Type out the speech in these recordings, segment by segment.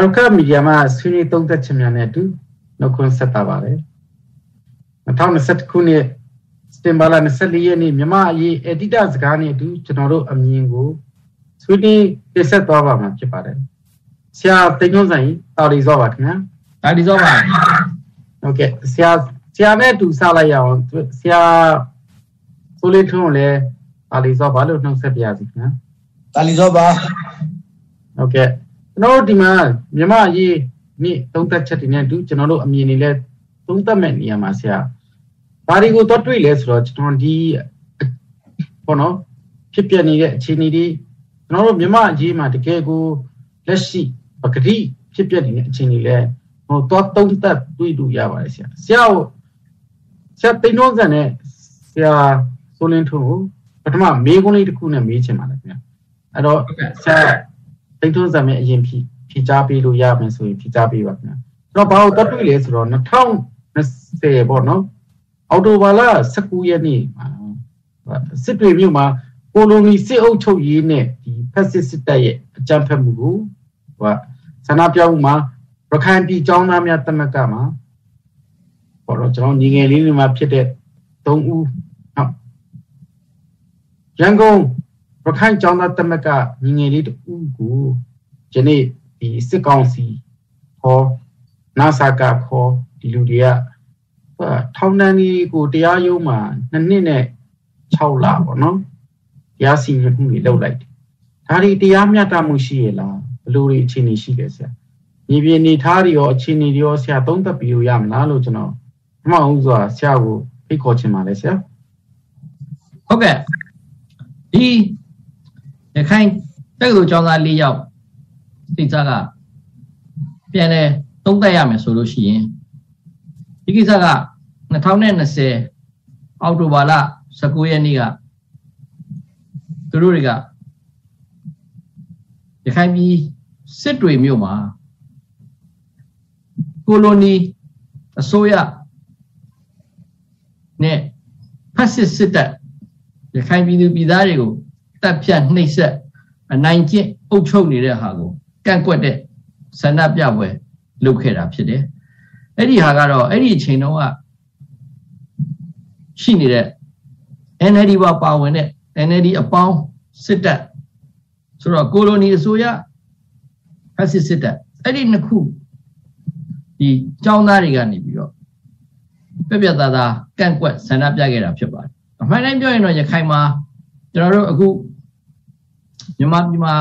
အရုကမီဒီယာမှာဆွေးနွေးသုံးသပ်ခြင်းများနဲ့အတူနှုတ်ခွန်းဆက်တာပါတယ်2021ခုနှစ်စတင်ဘာလ24ရက်နေ့မြန်မာအရေး editor စကားနဲ့အတူကျွန်တော်တို့အမြင်ကိုဆွေးနွေးပြဆက်သွားပါမှာဖြစ်ပါတယ်ဆရာတိတ်ညွန့်ဆိုင်တာလီစောပါခင်ဗျာတာလီစောပါဟုတ်ကဲ့ဆရာဆရာနဲ့တူစလိုက်ရအောင်ဆရာဆိုလေးထွန်းလည်းတာလီစောပါလို့နှုတ်ဆက်ပြရစီခင်ဗျာတာလီစောပါဟုတ်ကဲ့ ကျွန်တော်တို့ဒီမှာမြမရေးနေ့သုံးသက်ချက်တွေနဲ့တူကျွန်တော်တို့အမြင်တွေလဲသုံးသက်မဲ့နေရာမှာဆရာဘာတွေကိုတော့တွေ့လဲဆိုတော့ကျွန်တော်ဒီဘောနော်ဖြစ်ပြနေတဲ့အခြေအနေတွေကျွန်တော်တို့မြမအရေးမှာတကယ်ကိုလက်ရှိပဂတိဖြစ်ပြနေတဲ့အခြေအနေလဲဟိုတော့သုံးသက်တွေ့လို့ရပါတယ်ဆရာဆရာကိုဆရာတိန်တော့ဆန်နဲ့ဆရာဆိုလင်းထုံးကိုပထမမေးခွန်းလေးတစ်ခုနဲ့မေးချင်ပါတယ်ခင်ဗျအဲ့တော့ဆရာ တိတ်ထုံးစံမဲ့အရင်ဖြီဖြီချပေးလို့ရမယ်ဆိုရင်ဖြီချပေးပါခင်ဗျကျွန်တော်ဘာလို့တက်တွေ့လဲဆိုတော့2020ပေါ့နော်အော်တိုဘာလ19ရက်နေ့မှာစစ်တွေမြို့မှာကိုလိုနီစစ်အုပ်ချုပ်ရေးနဲ့ဒီဖက်စစ်စစ်တပ်ရဲ့အကြမ်းဖက်မှုကိုဟိုဆန္ဒပြမှုမှာရခိုင်ပြည်ကျောင်းသားများတမကမှာပေါ့တော့ကျွန်တော်ညီငယ်လေးတွေမှာဖြစ်တဲ့3ဦးဟုတ်ရန်ကုန်ရ ခိုင်ကျောင်းသားတမကညီငယ်လေးတူကိုယနေ့ဒီစစ်ကောင်စီဟောနာဆာကခေါ်ဒီလူတွေကထောင်နှန်းကြီးကိုတရားရုံးမှာနှစ်နှစ်နဲ့6လပေါ့နော်တရားစီရင်မှုတွေလုပ်လိုက်တယ်ဒါဒီတရားမျှတမှုရှိရလားဘယ်လိုတွေအခြေအနေရှိလဲဆရာညီပြနေထားတွေရောအခြေအနေတွေရောဆရာသုံးသပ်ပြီးလို့ရမလားလို့ကျွန်တော်အမှောင်ဥစွာဆရာကိုဖိတ်ခေါ်ချင်ပါတယ်ဆရာဟုတ်ကဲ့ဒီ ရခိုင်တက္ကသိုလ်ကျောင်းသား၄ယောက်စိတ်စားကပြန်လဲသုံးသပ်ရမယ်ဆိုလို့ရှိရင်ဒီကိစ္စက2020အောက်တိုဘာလ19ရက်နေ့ကသူတို့တွေကရခိုင်ပြည်စစ်တွေမြို့မှာကိုလိုနီအစိုးရနဲ့ဖက်စစ်စစ်တပ်ရခိုင်ပြည်သူပြည်သားတွေကို တပ်ဖြတ်နှိပ်စက်အနိုင်ကျင့်အုပ်ချုပ်နေတဲ့ဟာကိုကန့်ကွက်တဲ့ဆန္ဒပြပွဲလုပ်ခဲ့တာဖြစ်တယ်။အဲ့ဒီဟာကတော့အဲ့ဒီအချိန်တုန်းကရှိနေတဲ့ NLD ဘာပါဝင်တဲ့ NLD အပေါင်းစစ်တပ်ဆိုတော့ကိုလိုနီအစိုးရဖက်စစ်စစ်တပ်အဲ့ဒီနှစ်ခုဒီចောင်းသားတွေကနေပြီးတော့ပြပြသားသားကန့်ကွက်ဆန္ဒပြခဲ့တာဖြစ်ပါတယ်အမှန်တိုင်းပြောရင်တော့ရခိုင်မှာကျွန်တော်တို့အခု မြန်မာပြည်မှာ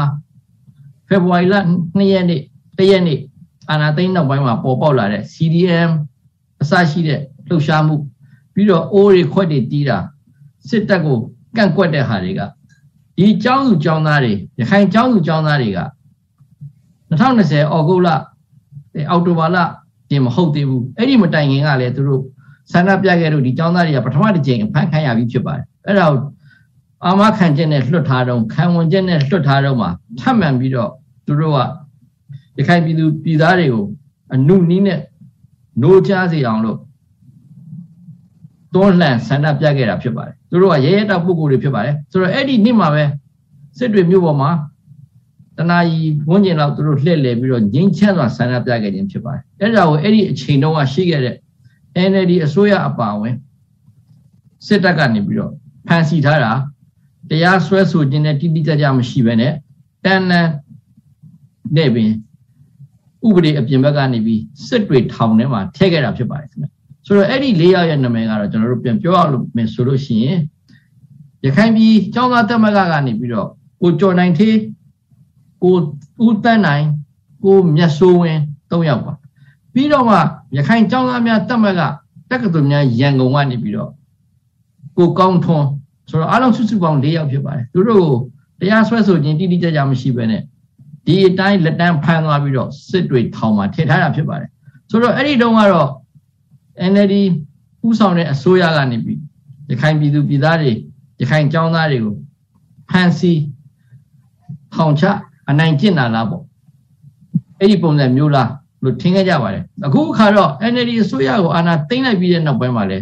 ဖေဖော်ဝါရီလ2ရက်နေ့1ရက်နေ့အာနာသိန်းနောက်ပိုင်းမှာပေါ်ပေါက်လာတဲ့ CDM အစရှိတဲ့လှုပ်ရှားမှုပြီးတော့အိုးတွေခွက်တွေတီးတာစစ်တပ်ကိုကန့်ကွက်တဲ့ဟာတွေကဒီကျောင်းသူကျောင်းသားတွေရခိုင်ကျောင်းသူကျောင်းသားတွေက2020အောက်တိုဘာလအောက်တိုဘာလပြင်မဟုတ်သေးဘူးအဲ့ဒီမတိုင်ခင်ကလည်းသူတို့ဆန္ဒပြခဲ့လို့ဒီကျောင်းသားတွေကပထမတစ်ကြိမ်ဖမ်းခံရပြီးဖြစ်ပါတယ်အဲ့ဒါကို အာမခံချက်နဲ့လွတ်ထားတော့ခံဝန်ချက်နဲ့လွတ်ထားတော့မှထပ်မံပြီးတော့သူတို့ကရခိုင်ပြည်သူပြည်သားတွေကိုအနုနီးနဲ့노ချစေအောင်လို့တွန်းလှန်ဆန္ဒပြခဲ့တာဖြစ်ပါတယ်သူတို့ကရဲရဲတောက်ပုဂ္ဂိုလ်တွေဖြစ်ပါတယ်ဆိုတော့အဲ့ဒီနေ့မှာပဲစစ်တွေမြို့ပေါ်မှာတနာကြီးဝန်းကျင်လောက်သူတို့လှည့်လည်ပြီးတော့ငင်းချမ်းစွာဆန္ဒပြခဲ့ခြင်းဖြစ်ပါတယ်အဲ့ဒါကိုအဲ့ဒီအချိန်တုန်းကရှိခဲ့တဲ့ NLD အစိုးရအပါအဝင်စစ်တပ်ကနေပြီးတော့ဖမ်းဆီးထားတာ တရားစွဲဆိုခြင်းနဲ့တိတိကျကျမရှိဘဲနဲ့တန်တန်နဲ့ပင်ဥပဒေအပြင်ဘက်ကနေပြီးစစ်တွေထောင်ထဲမှာထည့်ခဲ့တာဖြစ်ပါတယ်ခင်ဗျဆိုတော့အဲ့ဒီ၄ယောက်ရဲ့နာမည်ကတော့ကျွန်တော်တို့ပြန်ပြောရလို့မယ်ဆိုလို့ရှိရင်ရခိုင်ပြည်ကျောင်းသားတက်မကကနေပြီးတော့ကိုကျော်နိုင်သေးကိုဦးတန်းနိုင်ကိုမြတ်စိုးဝင်း၃ယောက်ပါပြီးတော့မှရခိုင်ကျောင်းသားများတက်မကတက္ကသိုလ်များရန်ကုန်ကနေပြီးတော့ကိုကောင်းထွန်း ဆိုတော့အားလုံးစုစုပေါင်း၄ယောက်ဖြစ်ပါတယ်သူတို့ကိုတရားစွဲဆိုခြင်းတိတိကျကျမရှိဘဲနဲ့ဒီအတိုင်းလက်တန်းဖမ်းသွားပြီးတော့စစ်တွေထောင်မှာထည့်ထားတာဖြစ်ပါတယ်ဆိုတော့အဲ့ဒီတုန်းကတော့ NLD ဥဆောင်တဲ့အစိုးရကနေပြီးရခိုင်ပြည်သူပြည်သားတွေရခိုင်ကျောင်းသားတွေကိုဖမ်းဆီးထောင်ချအနိုင်ကျင့်တာလားပေါ့အဲ့ဒီပုံစံမျိုးလားလို့ထင်ခဲ့ကြပါတယ်အခုအခါတော့ NLD အစိုးရကိုအာဏာသိမ်းလိုက်ပြီးတဲ့နောက်ပိုင်းမှာလဲ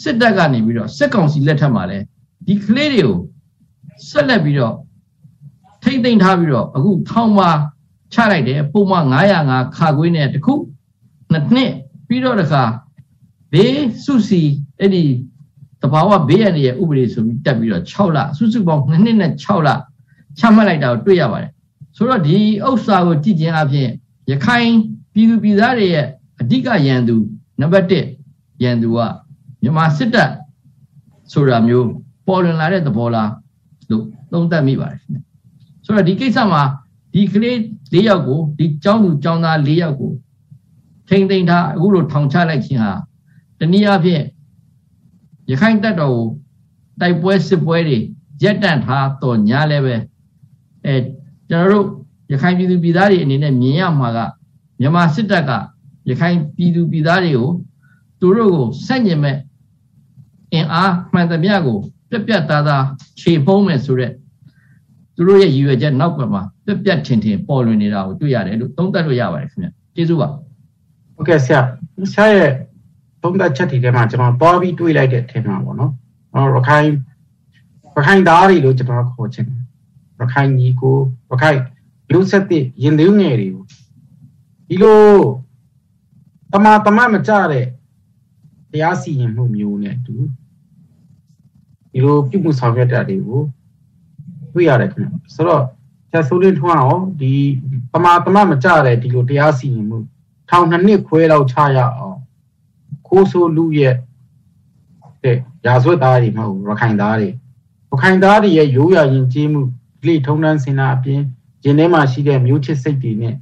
စစ်တပ်ကနေပြီးတော့စစ်ကောင်စီလက်ထက်မှာလဲဒီကလေးတွေကိုဆက်လက်ပြီးတော့ထိမ့်သိမ့်ထားပြီးတော့အခုထောင်မှာချလိုက်တယ်ပုံမှန်905ခါခွေးနဲ့တခုနှစ်နှစ်ပြီးတော့တခါဘေးစုစီအဲ့ဒီတဘာဝဘေးရန်ရဲ့ဥပဒေဆိုပြီးတက်ပြီးတော့6လစုစုပေါင်း2နှစ်နဲ့6လချမှတ်လိုက်တာကိုတွေ့ရပါတယ်ဆိုတော့ဒီဥစ္စာကိုကြည့်ခြင်းအပြင်ရခိုင်ပြည်သူပြည်သားတွေရဲ့အဓိကရန်သူနံပါတ်1ရန်သူက မြန်မာစစ်တပ်ဆိုတာမျိုးပေါ်လွင်လာတဲ့သဘောလားလို့သုံးသပ်မိပါတယ်ဆိုတော့ဒီကိစ္စမှာဒီကလေး၄ယောက်ကိုဒီကျောင်းသူကျောင်းသား၄ယောက်ကိုထိမ့်သိမ့်ထားအခုလိုထောင်ချလိုက်ခြင်းဟာတနည်းအားဖြင့်ရခိုင်တပ်တော်ကိုတိုက်ပွဲစစ်ပွဲတွေရက်တန့်ထားတော့ညာလည်းပဲအဲကျွန်တော်တို့ရခိုင်ပြည်သူပြည်သားတွေအနေနဲ့မြင်ရမှာကမြန်မာစစ်တပ်ကရခိုင်ပြည်သူပြည်သားတွေကိုသူတို့ကိုဆန့်ကျင်မဲ့ အင်အားမှန်သမျှကိုပြက်ပြက်သားသားခြေဖုံးမယ်ဆိုတဲ့သူတို့ရဲ့ရည်ရွယ်ချက်နောက်ကွယ်မှာပြက်ပြက်ထင်ထင်ပေါ်လွင်နေတာကိုတွေ့ရတယ်လို့သုံးသပ်လို့ရပါတယ်ခင်ဗျကျေးဇူးပါဟုတ်ကဲ့ဆရာဆရာရဲ့သုံးသပ်ချက်ဒီထဲမှာကျွန်တော်ပေါ်ပြီးတွေးလိုက်တဲ့အထင်မှာပေါ့နော်ရခိုင်ရခိုင်သားတွေလို့ကျွန်တော်ခေါ်ချင်တယ်ရခိုင်ညီကိုရခိုင်လူဆက်တဲ့ရင်သွေးငယ်တွေကိုဒီလိုတမတမမကြတဲ့တရားစီရင်မှုမျိုးနဲ့တူ ဒီလိုပြုမှုဆောင်ရွက်တာတွေကိုတွေ့ရတယ်ခင်ဗျဆိုတော့ဆရာဆိုလင်းထွန်းအောင်ဒီတမတမမကြတဲ့ဒီလိုတရားစီရင်မှုထောင်နှစ်နှစ်ခွဲလောက်ချရအောင်ခိုးဆိုးလူရဲ့တဲ့ရာဇဝတ်သားတွေမဟုတ်ရခိုင်သားတွေရခိုင်သားတွေရဲ့ရိုးရာရင်ကျေးမှုလေထုံတန်းစင်တာအပြင်ရင်ထဲမှာရှိတဲ့မျိုးချစ်စိတ်တွေနဲ့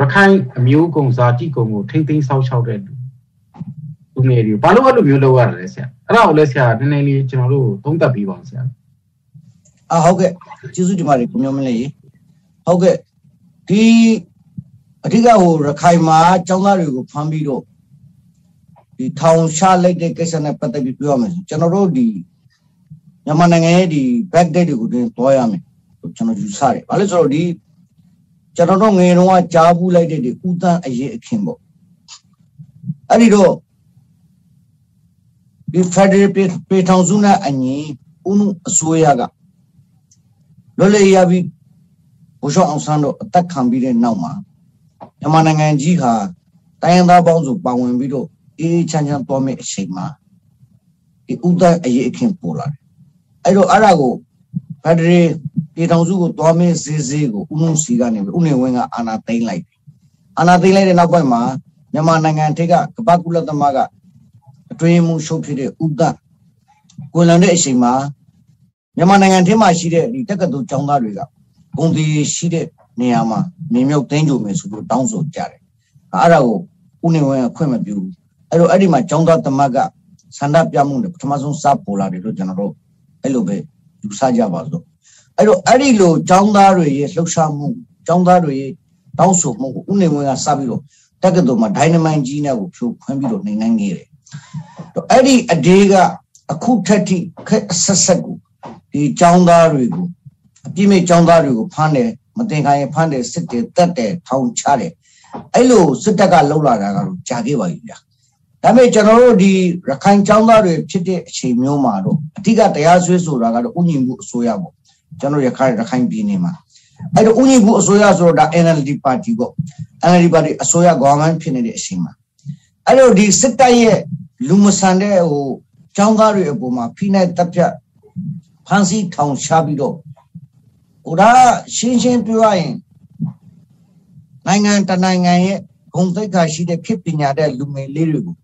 ရခိုင်အမျိုးကုံဇာတိကုံကိုထိမ့်သိမ်းဆောက်ရှောက်တဲ့လူလူ ငယ်တွေဘာလို့အဲ့လိုမျိုးလုပ်ရလဲဆရာအဲ့ဒါကိုလည်းဆရာနည်းနည်းလေးကျွန်တော်တို့သုံးသပ်ပြီးပါအောင်ဆရာအာဟုတ်ကဲ့ကျေးဇူးတင်ပါတယ်ကိုမျိုးမင်းလေးဟုတ်ကဲ့ဒီအဓိကဟိုရခိုင်မှာចောင်းသားတွေကိုဖမ်းပြီးတော့ဒီထောင်ရှားလိုက်တဲ့ကိစ္စနဲ့ပတ်သက်ပြီးပြောရမယ်ကျွန်တော်တို့ဒီမြန်မာနိုင်ငံရဲ့ဒီ back date တွေကိုတင်သွားရမယ်ကျွန်တော်ယူဆတယ်ဘာလို့ဆိုတော့ဒီကျွန်တော်တို့ငယ်တုန်းကကြားဘူးလိုက်တဲ့ဒီဥတန်းအရေးအခင်းပေါ့အဲ့ဒီတော့ ဒီ Federal ပေထောင်စုနဲ့အညီဦးနုအစိုးရကလွတ်လပ်ရပြီးဘုရှောင်းအောင်ဆန်းတို့အသက်ခံပြီးတဲ့နောက်မှာမြန်မာနိုင်ငံကြီးဟာတိုင်းရင်းသားပေါင်းစုပါဝင်ပြီးတော့အေးချမ်းချမ်းသွားမယ့်အချိန်မှာဒီဥဒ္ဒအရေးအခင်းပေါ်လာတယ်အဲ့တော့အဲ့ဒါကိုဖက်ဒရယ်ပြည်ထောင်စုကိုသွားမယ့်ဈေးဈေးကိုဥနုစီကနေဥနေဝင်းကအာဏာသိမ်းလိုက်တယ်အာဏာသိမ်းလိုက်တဲ့နောက်ပိုင်းမှာမြန်မာနိုင်ငံထိပ်ကကပ္ပကုလသမဂ္ဂ အတွင်းမှုရှုပ်ဖြစ်တဲ့ဥဒ္ဒကိုလန်တဲ့အချိန်မှာမြန်မာနိုင်ငံထဲမှာရှိတဲ့ဒီတက္ကသိုလ်ကျောင်းသားတွေကဂုံတီရှိတဲ့နေရာမှာနေမြုပ်သိမ်းကြုံမယ်ဆိုပြီးတောင်းဆိုကြတယ်အဲ့ဒါကိုဦးနေဝင်းကခွင့်မပြုဘူးအဲ့တော့အဲ့ဒီမှာကျောင်းသားတမတ်ကဆန္ဒပြမှုနဲ့ပထမဆုံးစပေါ်လာတယ်လို့ကျွန်တော်တို့အဲ့လိုပဲယူဆကြပါစို့အဲ့တော့အဲ့ဒီလိုကျောင်းသားတွေရဲ့လှုပ်ရှားမှုကျောင်းသားတွေရဲ့တောင်းဆိုမှုကိုဦးနေဝင်းကစပြီးတော့တက္ကသိုလ်မှာဒိုင်နမိုင်ကြီးနဲ့ကိုဖြိုခွင်းပြီးတော့နေနိုင်ခဲ့တယ် တော့အဲ့ဒီအဒေးကအခုထက်ထိခက်ဆက်ဆက်ကိုဒီចောင်းသားတွေကိုအပြစ်မဲ့ចောင်းသားတွေကိုဖမ်းတယ်မတင်ခိုင်ဖမ်းတယ်စစ်တယ်တက်တယ်ထောင်ချတယ်အဲ့လိုစစ်တပ်ကလှုပ်လာတာကတော့ကြာခဲ့ပါပြီဗျာဒါပေမဲ့ကျွန်တော်တို့ဒီရခိုင်ចောင်းသားတွေဖြစ်တဲ့အချိန်မျိုးမှာတော့အဓိကတရားစွဲဆိုတာကတော့ဥညီမှုအစိုးရပေါ့ကျွန်တော်ရခိုင်ရခိုင်ပြည်နယ်မှာအဲ့တော့ဥညီမှုအစိုးရဆိုတော့ဒါ NLD ပါတီပေါ့ NLD ပါတီအစိုးရ government ဖြစ်နေတဲ့အချိန်မှာအဲ့တော့ဒီစစ်တပ်ရဲ့ လူမဆန်တဲ့ဟိုចောင်းသားတွေအပေါ်မှာဖိနှိပ်တပ်ဖြတ်ဖမ်းဆီးထောင်ရှားပြီးတော့ဟိုဒါရှင်းရှင်းပြောရရင်နိုင်ငံတနိုင်ငံရဲ့ဂုဏ်သိက္ခာရှိတဲ့ခေပညာတဲ့လူငယ်လေးတွေကို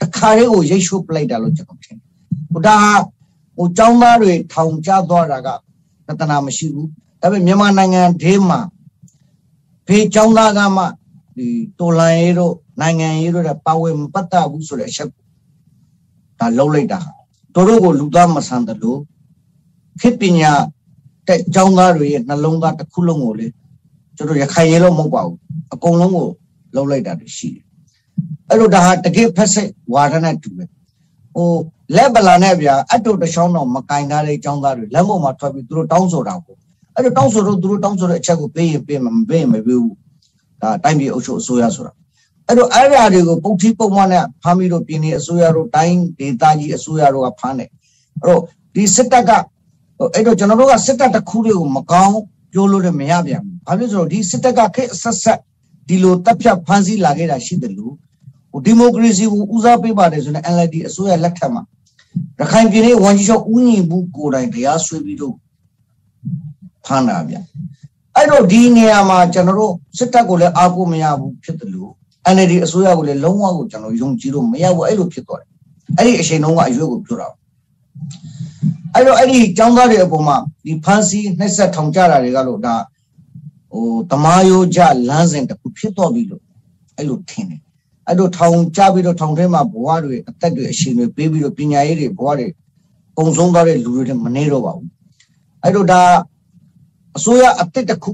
တခါလေးကိုရိတ်ရှုပ်ပလိုက်တာလို့ကျွန်တော်ထင်တယ်ဟိုဒါဟိုចောင်းသားတွေထောင်ကျသွားတာကတတနာမရှိဘူးဒါပေမဲ့မြန်မာနိုင်ငံဒေးမှာဖေးចောင်းသားကမှဒီတော်လန်ရေးတို့နိုင်ငံရေးတို့ပါဝင်မပတ်သက်ဘူးဆိုတဲ့အချက် ဒါလုံးလိုက်တာတို့တို့ကိုလူသားမဆန်တယ်လို့ခေပညာတဲ့ចောင်းသားတွေရဲ့နှလုံးသားတစ်ခုလုံးကိုလေကျွန်တော်ရခိုင်ရဲလို့မဟုတ်ပါဘူးအကုန်လုံးကိုလုံးလိုက်တာရှိတယ်အဲ့လိုဒါဟာတကယ်ဖက်ဆက်ဝါဒနဲ့တူတယ်ဟိုလက်ပလာနဲ့ဗျာအတူတချောင်းတော့မကင်ထားတဲ့ចောင်းသားတွေလက်မမှာထွက်ပြီးသူတို့တောင်းဆိုတာကိုအဲ့လိုတောင်းဆိုတော့သူတို့တောင်းဆိုတဲ့အချက်ကိုပေးရင်ပေးမှာမပေးရင်မပေးဘူးဒါတိုင်းပြည်အုပ်ချုပ်အစိုးရဆိုတာ အဲ့တော့အဲ့ဓာတွေကိုပုတ်ထီပုံမှန်နဲ့ဖမ်းပြီးတော့ပြည်နယ်အစိုးရတို့တိုင်းဒေသကြီးအစိုးရတို့ကဖမ်းတယ်အဲ့တော့ဒီစစ်တပ်ကအဲ့တော့ကျွန်တော်တို့ကစစ်တပ်တစ်ခုတွေကိုမကောင်းပြောလို့လည်းမရပြန်ဘူးဘာဖြစ်လို့ဆိုတော့ဒီစစ်တပ်ကခေတ်အဆက်ဆက်ဒီလိုတပ်ဖြတ်ဖမ်းဆီးလာခဲ့တာရှိတယ်လို့ဟိုဒီမိုကရေစီကိုဦးစားပေးပါတယ်ဆိုတဲ့ NLD အစိုးရလက်ထက်မှာရခိုင်ပြည်နယ်ဝန်ကြီးချုပ်ဦးညီဘူးကိုယ်တိုင်တရားစွဲပြီးတော့ဖမ်းတာဗျအဲ့တော့ဒီနေရာမှာကျွန်တော်တို့စစ်တပ်ကိုလည်းအားကိုးမရဘူးဖြစ်တယ်လို့ NLD အစိုးရကိုလည်းလုံးဝကိုကျွန်တော်ယုံကြည်လို့မရဘူးအဲ့လိုဖြစ်သွားတယ်အဲ့ဒီအချိန်တုန်းကအရွေးကိုပြောတာအဲ့တော့အဲ့ဒီចောင်းသားတွေအပေါ်မှာဒီဖန်စီနှိက်ဆက်ထောင်ကြတာတွေကတော့ဒါဟိုတမားရိုးကြလမ်းစဉ်တစ်ခုဖြစ်တော့ပြီလို့အဲ့လိုထင်တယ်အဲ့တော့ထောင်ကြပြီးတော့ထောင်ထဲမှာဘဝတွေအသက်တွေအရှင်တွေပေးပြီးတော့ပညာရေးတွေဘဝတွေပုံဆုံးသွားတဲ့လူတွေမနေတော့ပါဘူးအဲ့တော့ဒါအစိုးရအသက်တစ်ခု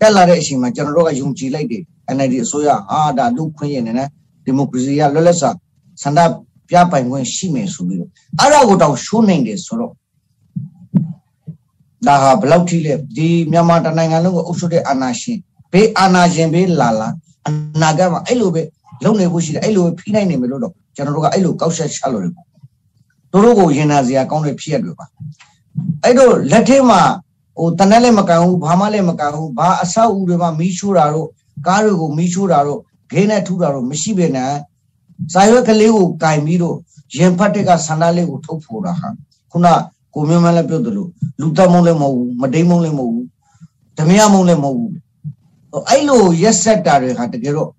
တက်လာတဲ့အချိန်မှာကျွန်တော်တို့ကယုံကြည်လိုက်တယ် NLD အစိုးရအာဒါလူခွင့်ရနေနဲ့ဒီမိုကရေစီရလွတ်လပ်စွာဆန္ဒပြပိုင်ခွင့်ရှိမယ်ဆိုပြီးတော့အဲ့ဒါကိုတောင်ရှိုးနိုင်တယ်ဆိုတော့ဒါဟာဘယ်လောက်ထိလဲဒီမြန်မာတနိုင်ငံလုံးကိုအုပ်ချုပ်တဲ့အာဏာရှင်ဘေးအာဏာရှင်ဘေးလာလာအနာဂတ်မှာအဲ့လိုပဲလုံနေဖို့ရှိတယ်အဲ့လိုဖိနိုင်နေမယ်လို့တော့ကျွန်တော်တို့ကအဲ့လိုကောက်ချက်ချလို့တယ်တို့တို့ကိုရင်နာစရာကောင်းတဲ့ဖြစ်ရတွေပါအဲ့တော့လက်ထဲမှာဟိုတနက်လည်းမကန်ဘူးဘာမှလည်းမကန်ဘူးဘာအဆောက်အဦတွေမှာမီးရှို့တာတို့ ကားတွေကိုမီးရှို့တာတို့ဂိမ်းနဲ့ထူတာတို့မရှိပဲနဲ့စာရွက်ကလေးကိုကင်ပြီးတော့ရင်ဖတ်တဲ့ကဆန္ဒလေးကိုထုတ်ဖို့တာဟာခုနကိုမျိုးမလည်းပြောတယ်လို့လူတက်မုံလည်းမဟုတ်ဘူးမတိမ်မုံလည်းမဟုတ်ဘူးဓမြမုံလည်းမဟုတ်ဘူးအဲ့လိုရက်ဆက်တာတွေဟာတကယ်တော့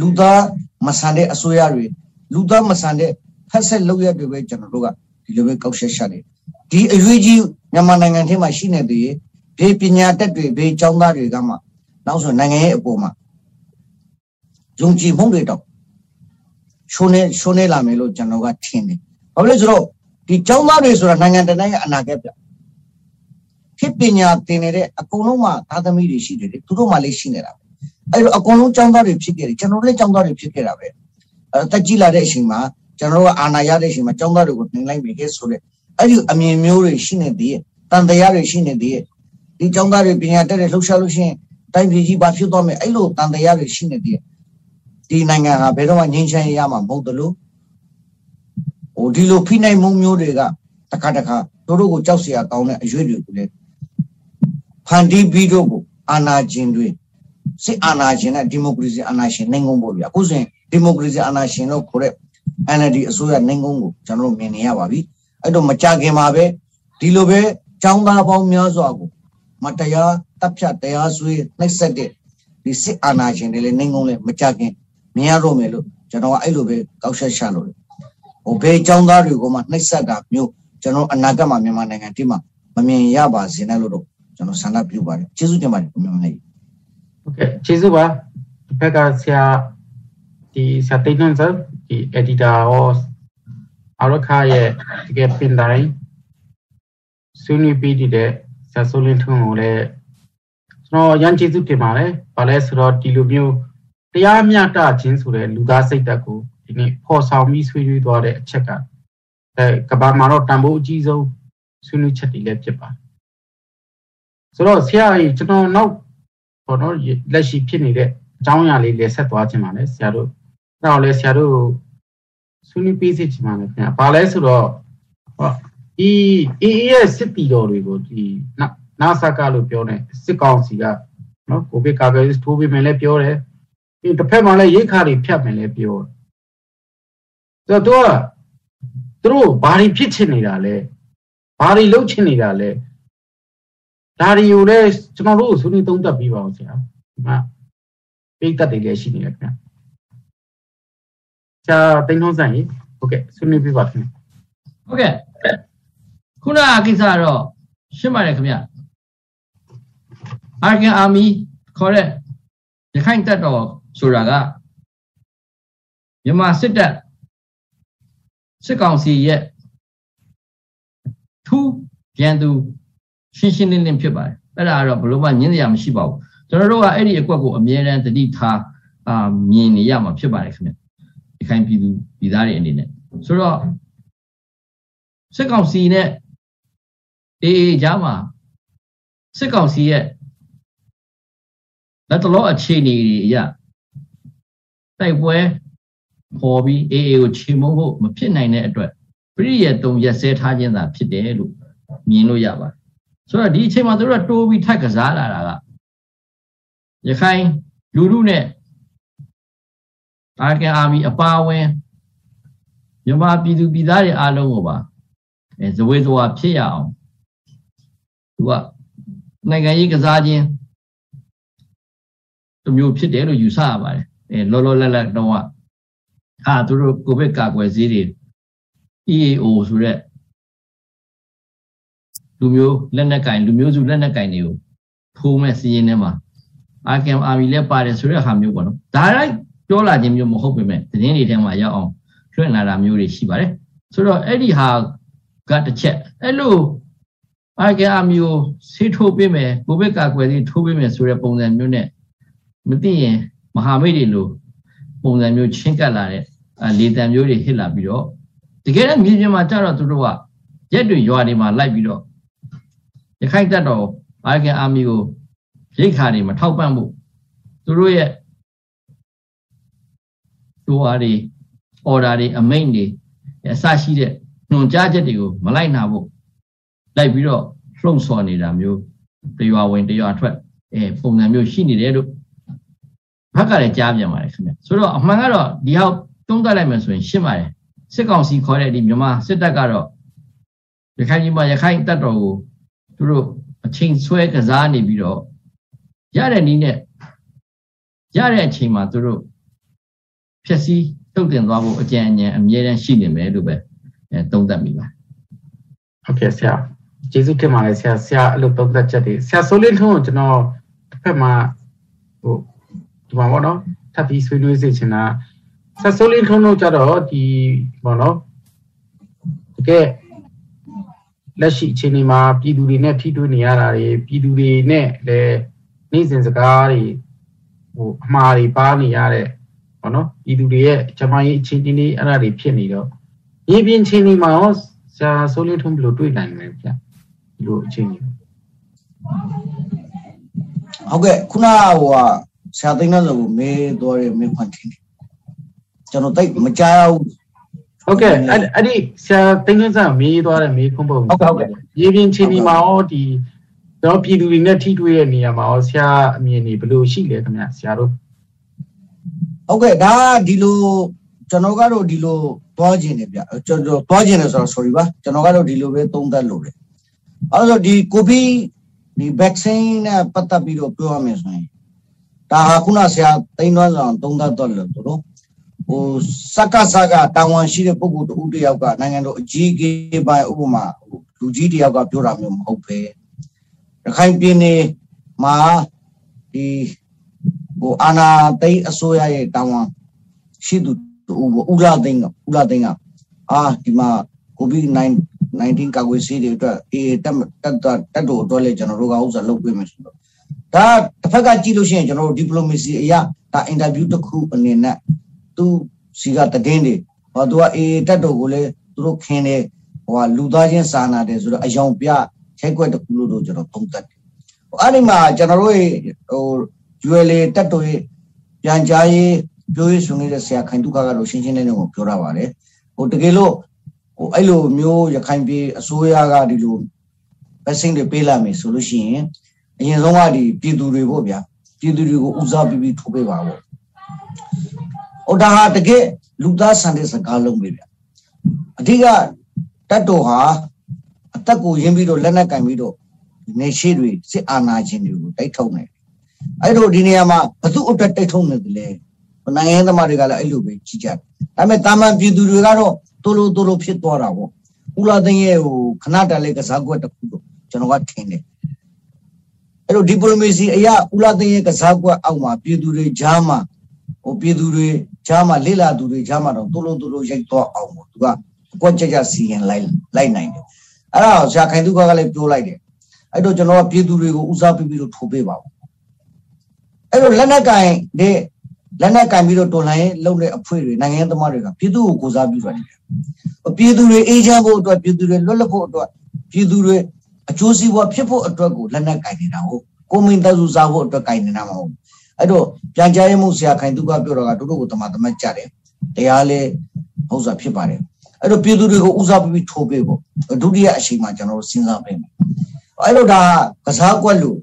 လူသားမဆန်တဲ့အစိုးရတွေလူသားမဆန်တဲ့ဖက်ဆက်လောက်ရတွေပဲကျွန်တော်တို့ကဒီလိုပဲကောက်ရှက်ရှက်နေဒီအရွေးကြီးမြန်မာနိုင်ငံထဲမှာရှိနေသေးဘေးပညာတတ်တွေဘေးကျောင်းသားတွေကမှနောက်ဆိုနိုင်ငံရဲ့အပေါ်မှာ ယုံကြည်မှုတွေတော့ရှုံးနေရှုံးနေလာမယ်လို့ကျွန်တော်ကထင်တယ်။ဘာဖြစ်လဲဆိုတော့ဒီကျောင်းသားတွေဆိုတာနိုင်ငံတကာရဲ့အနာဂတ်ပြ။ဖြစ်ပညာသင်နေတဲ့အကုန်လုံးမှာသာသမီတွေရှိတယ်လေသူတို့မှလည်းရှိနေတာပဲ။အဲ့တော့အကုန်လုံးကျောင်းသားတွေဖြစ်ခဲ့တယ်ကျွန်တော်လည်းကျောင်းသားတွေဖြစ်ခဲ့တာပဲ။အဲတက်ကြီးလာတဲ့အချိန်မှာကျွန်တော်တို့ကအာဏာရတဲ့အချိန်မှာကျောင်းသားတွေကိုတင်လိုက်ပြီခဲ့ဆိုတဲ့အဲ့ဒီအမြင်မျိုးတွေရှိနေသေးရဲ့တန်တရားတွေရှိနေသေးရဲ့ဒီကျောင်းသားတွေပညာတက်တဲ့လှုပ်ရှားလို့ရှိရင်တိုင်းပြည်ကြီးဘာဖြစ်သွားမယ်အဲ့လိုတန်တရားတွေရှိနေသေးရဲ့ ဒီနိုင်ငံဟာဘယ်တော့မှငြိမ်းချမ်းရေးရမှာမဟုတ်တယ်လို့ဟိုဒီလိုဖိနှိပ်မှုမျိုးတွေကတခါတခါတို့တို့ကိုကြောက်စရာကောင်းတဲ့အရွေးတွေကိုလည်းဖန်တီးပြီးတော့ကိုအာဏာရှင်တွေစစ်အာဏာရှင်နဲ့ဒီမိုကရေစီအာဏာရှင်နိုင်ငုံဖို့ဗျာအခုဆိုရင်ဒီမိုကရေစီအာဏာရှင်တို့ခေါ်တဲ့ NLD အစိုးရနိုင်ငုံကိုကျွန်တော်တို့မြင်နေရပါပြီအဲ့တော့မကြခင်မှာပဲဒီလိုပဲចောင်းသားပေါင်းများစွာကိုမတရားတပ်ဖြတ်တရားစွဲနှိပ်စက်တဲ့ဒီစစ်အာဏာရှင်တွေလည်းနိုင်ငုံလဲမကြခင် မြင်ရတော့မယ်လို့ကျွန်တော်ကအဲ့လိုပဲကောက်ချက်ရှာလို့ဟိုဘယ်ចောင်းသားတွေကိုမှနှိပ်စက်တာမျိုးကျွန်တော်အနာဂတ်မှာမြန်မာနိုင်ငံတိမှာမမြင်ရပါစေနဲ့လို့တော့ကျွန်တော်ဆန္ဒပြုပါတယ်ကျေးဇူးတင်ပါတယ်မြန်မာနိုင်ငံဟုတ်ကဲ့ကျေးဇူးပါဒီဘက်ကဆရာဒီဆရာတိတ်နှံစဒီ editor ရောအရခါရဲ့တကယ်ပင်တိုင်းဆွေးနွေးပြီးတဲ့ဆရာဆိုလင်းထွန်းကိုလည်းကျွန်တော်ရန်ကျေးဇူးတင်ပါတယ်။ဘာလဲဆိုတော့ဒီလိုမျိုး တရားမျှတခြင်းဆိုတဲ့လူသားစိတ်ဓာတ်ကိုဒီနေ့ဖော်ဆောင်ပြီးဆွေးနွေးသွားတဲ့အချက်ကအဲကဘာမှာတော့တန်ဖိုးအကြီးဆုံးဆွေးနွေးချက်တွေလည်းဖြစ်ပါတယ်ဆိုတော့ဆရာကြီးကျွန်တော်နောက်ဘောနော်လက်ရှိဖြစ်နေတဲ့အကြောင်းအရာလေးလည်းဆက်သွားခြင်းပါလေဆရာတို့အဲ့တော့လည်းဆရာတို့ဆွေးနွေးပေးစီခြင်းပါလေခင်ဗျာဘာလဲဆိုတော့ဟောဒီအေးရဲ့စစ်တီတော်တွေကိုဒီနာဆာကလို့ပြောနေစစ်ကောင်စီကနော်ကိုဗစ်ကာကွယ်ထိုးပေးမယ်လည်းပြောတယ် ဒီတစ်ဖက်မှာလည်းရိတ်ခါတွေဖြတ်မယ်လည်းပြောတယ်ဆိုတော့သူတို့ဘာတွေဖြစ်ချင်နေတာလဲဘာတွေလုပ်ချင်နေတာလဲဒါတွေကိုလည်းကျွန်တော်တို့ဆွေးနွေးသုံးသပ်ပြီးပါအောင်ဆရာဒီမှာပိတ်သက်တွေလည်းရှိနေတယ်ခင်ဗျာဆရာတိန်ထုံးဆိုင်ဟုတ်ကဲ့ဆွေးနွေးပြီးပါခင်ဗျဟုတ်ကဲ့ခုနကကိစ္စတော့ရှင်းပါတယ်ခင်ဗျာအာဂန်အာမီခေါ်တဲ့ရခိုင်တပ်တော် ဆိုတာကမြန်မာစစ်တပ်စစ်ကောင်စီရဲ့ထူးပြန်သူရှင်းရှင်းလင်းလင်းဖြစ်ပါတယ်အဲ့ဒါကတော့ဘလို့မှညင်းစရာမရှိပါဘူးကျွန်တော်တို့ကအဲ့ဒီအကွက်ကိုအမြဲတမ်းတတိထားအာမြင်နေရမှာဖြစ်ပါတယ်ခင်ဗျဒီခိုင်ပြည်သူပြည်သားတွေအနေနဲ့ဆိုတော့စစ်ကောင်စီနဲ့အေးအေးကြားမှာစစ်ကောင်စီရဲ့လက်တလောအခြေအနေတွေအရ တိုက်ပွဲပေါ်ပြီးအေးအေးကိုချေမုန်းဖို့မဖြစ်နိုင်တဲ့အတွက်ပြည့်ရဲ့တုံရက်စဲထားခြင်းသာဖြစ်တယ်လို့မြင်လို့ရပါတယ်ဆိုတော့ဒီအချိန်မှာသူတို့ကတိုးပြီးထပ်ကစားလာတာကရခိုင်လူလူနဲ့အာကန်အာမီအပါဝင်မြန်မာပြည်သူပြည်သားတွေအားလုံးကိုပါအဲဇဝေဇဝါဖြစ်ရအောင်သူကနိုင်ငံရေးကစားခြင်းတမျိုးဖြစ်တယ်လို့ယူဆရပါတယ်အဲ လောလောလတ်လတ်တော့ဟာသူတို့ကိုဗစ်ကာကွယ်ဆေးတွေ EAO ဆိုတဲ့လူမျိုးလက်နက်ကင်လူမျိုးစုလက်နက်ကင်တွေကိုထိုးမဲ့စီးရင်ထဲမှာအာကမ်အာမီလည်းပါတယ်ဆိုတဲ့ဟာမျိုးပေါ့နော်ဒါရိုက်ပြောလာခြင်းမျိုးမဟုတ်ပေမဲ့သတင်းတွေထဲမှာရောက်အောင်လွှင့်လာတာမျိုးတွေရှိပါတယ်ဆိုတော့အဲ့ဒီဟာကတစ်ချက်အဲ့လိုအာကမ်အာမီကိုဆေးထိုးပေးမယ်ကိုဗစ်ကာကွယ်ဆေးထိုးပေးမယ်ဆိုတဲ့ပုံစံမျိုးနဲ့မသိရင် မဟာမိတ်တွေလိုပုံစံမျိုးချင်းကပ်လာတဲ့လေတံမျိုးတွေဟစ်လာပြီးတော့တကယ်တော့မြေပြင်မှာကြတော့သူတို့ကရက်တွေရွာတွေမှာလိုက်ပြီးတော့ရခိုင်တပ်တော်အာကန်အာမီကိုရိတ်ခါတွေမထောက်ပံ့ဖို့သူတို့ရဲ့ဒိုအားတွေအော်ဒါတွေအမိန့်တွေအစရှိတဲ့ညွန်ကြားချက်တွေကိုမလိုက်နာဖို့လိုက်ပြီးတော့လှုံ့ဆော်နေတာမျိုးတရွာဝင်တရွာထွက်အဲပုံစံမျိုးရှိနေတယ်လို့ ဘက်ကလည်းကြားပြန်ပါတယ်ခင်ဗျဆိုတော့အမှန်ကတော့ဒီဟောက်တုံးတက်လိုက်မယ်ဆိုရင်ရှင်းပါတယ်စစ်ကောင်စီခေါ်တဲ့ဒီမြန်မာစစ်တပ်ကတော့ရခိုင်ပြည်မှာရခိုင်တပ်တော်ကိုသူတို့အချိန်ဆွဲကစားနေပြီးတော့ရတဲ့နည်းနဲ့ရတဲ့အချိန်မှာသူတို့ဖြည့်ဆည်းတုတ်တင်သွားဖို့အကြံဉာဏ်အမြဲတမ်းရှိနေမယ်လို့ပဲအဲသုံးသပ်မိပါဟုတ်ကဲ့ဆရာကျေးဇူးတင်ပါတယ်ဆရာဆရာအဲ့လိုသုံးသပ်ချက်တွေဆရာဆိုလင်းထုံးကိုကျွန်တော်တစ်ဖက်မှာဟို ဒီမှာပေါ့နော်ထပ်ပြီးဆွေးနွေးစေချင်တာဆက်ဆိုးလေးထုံးလို့ကြတော့ဒီဘောနော်တကယ်လက်ရှိအခြေအနေမှာပြည်သူတွေနဲ့ထိတွေ့နေရတာတွေပြည်သူတွေနဲ့လည်းနေ့စဉ်စကားတွေဟိုအမှားတွေပါနေရတဲ့ဘောနော်ပြည်သူတွေရဲ့ဂျမန်ရေးအခြေအနေတွေအဲ့ဒါတွေဖြစ်နေတော့ရေပြင်အခြေအနေမှာရောဆရာဆိုးလေးထုံးဘယ်လိုတွေ့နိုင်လဲဗျဒီလိုအခြေအနေဟုတ်ကဲ့ခုနဟိုက ဆရာသိန်းတော့မေးသွားတယ်မေးခွန်းတင်တယ်ကျွန်တော်တိတ်မကြားဘူးဟုတ်ကဲ့အဲ့အဲ့ဒီဆရာတင်းတင်းဆန်မေးသွားတယ်မေးခွန်းပုံဟုတ်ကဲ့ဟုတ်ကဲ့ရေပြင်ချင်းဒီမှာရောဒီတော့ပြည်သူတွေနဲ့ထိတွေ့တဲ့နေရာမှာရောဆရာအမြင်တွေဘယ်လိုရှိလဲခင်ဗျဆရာတို့ဟုတ်ကဲ့ဒါဒီလိုကျွန်တော်ကတော့ဒီလိုသွားခြင်းနေဗျကျွန်တော်သွားခြင်းနေဆိုတော့ sorry ပါကျွန်တော်ကတော့ဒီလိုပဲသုံးသပ်လို့တယ်အဲဆိုဒီကိုဗစ်ဒီ vaccine နဲ့ပတ်သက်ပြီးတော့ပြောရမယ်ဆိုရင် ဒါဟာခုနဆရာတိန်းသွန်းဆောင်သုံးသပ်တော့လို့တို့ဟိုစက္ကစကတာဝန်ရှိတဲ့ပုဂ္ဂိုလ်တူတယောက်ကနိုင်ငံတော်အကြီးအကဲပိုင်းဥပမာလူကြီးတယောက်ကပြောတာမျိုးမဟုတ်ပဲရခိုင်ပြည်နယ်မှာဒီဟိုအာနာသိအစိုးရရဲ့တာဝန်ရှိသူဦးလာသိန်းကဦးလာသိန်းကအာဒီမှာကိုဗစ်19ကာကွယ်ဆေးတွေအတွက်အေးတက်တက်တက်တို့အတွက်လည်းကျွန်တော်တို့ကဥစ္စာလုပ်ပေးမယ်ဆိုတော့ ဒါတစ်ဖက်ကကြည့်လို့ရှိရင်ကျွန်တော်တို့ diplomacy အရာဒါ interview တစ်ခုအနေနဲ့သူစီကတည်င်းတွေဟောသူကအေးတက်တော်ကိုလည်းသူတို့ခင်းတယ်ဟိုလူသားချင်းစာနာတယ်ဆိုတော့အယောင်ပြချိတ်ွက်တခုလို့တော့ကျွန်တော်သုံးသပ်တယ်အဲ့ဒီမှာကျွန်တော်တို့ဟို ULA တက်တော်ရဲ့ပြန်ကြားရေးပြောရေးဆိုနေတဲ့ဆရာခိုင်တုခကတော့ရှင်းရှင်းလင်းလင်းကိုပြောရပါတယ်ဟိုတကယ်လို့ဟိုအဲ့လိုမျိုးရခိုင်ပြည်အစိုးရကဒီလိုဗက်ဆင်းတွေပေးလာမယ်ဆိုလို့ရှိရင် အရင်ဆုံးကဒီပြည်သူတွေပေါ့ဗျာပြည်သူတွေကိုဦးစားပေးပြီးထိုးပေးပါပေါ့ဟိုဒါဟာတကယ်လူသားဆန်တဲ့စကားလုံးပဲဗျအဓိကတတ်တော်ဟာအသက်ကိုရင်းပြီးတော့လက်နက်ကင်ပြီးတော့နေရှိတွေစစ်အာဏာရှင်တွေကိုတိုက်ထုတ်နေအဲ့တော့ဒီနေရာမှာဘသူအတွက်တိုက်ထုတ်နေတယ်လဲနိုင်ငံသမားတွေကလည်းအဲ့လိုပဲကြည့်ကြတယ်ဒါပေမဲ့တာမန်ပြည်သူတွေကတော့တိုးလို့တိုးလို့ဖြစ်သွားတာပေါ့ဦးလာသိန်းရဲ့ဟိုခဏတလေးကစားကွက်တစ်ခုတော့ကျွန်တော်ကထင်တယ် အဲ့တော့ဒီပလိုမေစီအရာဦးလာသိန်းရဲ့ကစားကွက်အောက်မှာပြည်သူတွေကြားမှာဟိုပြည်သူတွေကြားမှာလိလာသူတွေကြားမှာတော့တိုးလို့တိုးလို့ရိုက်တော့အောင်ပေါ့သူကအကွက်ကြကြစီရင်လိုက်လိုက်နိုင်တယ်အဲ့ဒါဆရာခိုင်သူကလည်းပြောလိုက်တယ်အဲ့တော့ကျွန်တော်ကပြည်သူတွေကိုဦးစားပေးပြီးတော့ထိုးပေးပါဦးအဲ့တော့လက်နက်ကင်တဲ့လက်နက်ကင်ပြီးတော့တော်လှန်ရေးလုပ်တဲ့အဖွဲ့တွေနိုင်ငံသမားတွေကပြည်သူကိုကိုစားပြုတယ်ပြည်သူတွေအေးချမ်းဖို့အတွက်ပြည်သူတွေလွတ်လပ်ဖို့အတွက်ပြည်သူတွေ အကျိုးစီးပွားဖြစ်ဖို့အတွက်ကိုလက်နက်ကင်နေတာဟုတ်ကိုမင်းတစုစားဖို့အတွက်ကင်နေတာမဟုတ်အဲ့တော့ပြန်ကြားရေးမှုဆရာခိုင်သူကပြောတော့ကတို့တို့ကိုတမတမတ်ကြတယ်တရားလဲဟုတ်စွာဖြစ်ပါတယ်အဲ့တော့ပြည်သူတွေကိုဦးစားပေးပြီးထိုးပေးဖို့ဒုတိယအချိန်မှာကျွန်တော်တို့စဉ်းစားပေးမယ်အဲ့တော့ဒါကစားကွက်လို့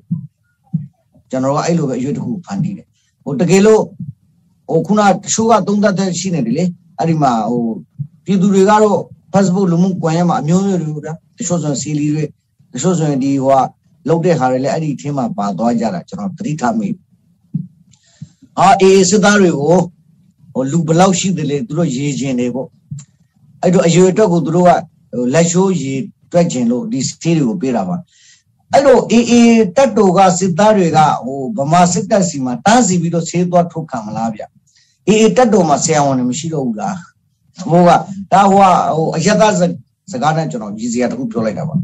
ကျွန်တော်ကအဲ့လိုပဲအရွေးတစ်ခုဖန်တီးတယ်ဟိုတကယ်လို့ဟိုခုနတချို့ကသုံးသပ်တဲ့ရှိနေတယ်လေအဲ့ဒီမှာဟိုပြည်သူတွေကတော့ Facebook လူမှုကွန်ရက်မှာအမျိုးမျိုးတွေဗျာတချို့ဆိုရင်စီလီတွေ တချို့ဆိုရင်ဒီဟိုကလောက်တဲ့ဟာတွေလည်းအဲ့ဒီအထင်းမှာပါသွားကြတာကျွန်တော်သတိထားမိအာအေးစစ်သားတွေကိုဟိုလူဘလောက်ရှိတယ်လေသူတို့ရေးခြင်းတွေပေါ့အဲ့တော့အရွယ်အတွက်ကိုသူတို့ကဟိုလက်ရှိုးရေးတွက်ခြင်းလို့ဒီစီးတွေကိုပေးတာပါအဲ့တော့အေးအေးတက်တိုကစစ်သားတွေကဟိုဗမာစစ်တပ်စီမှာတားစီပြီးတော့ဆေးသွားထုတ်ခံမလားဗျအေးအေးတက်တိုမှာဆရာဝန်တွေမရှိတော့ဘူးလားဘိုးကဒါဟိုဟိုအယတစကားနဲ့ကျွန်တော်ကြီးစရာတခုပြောလိုက်တာပါ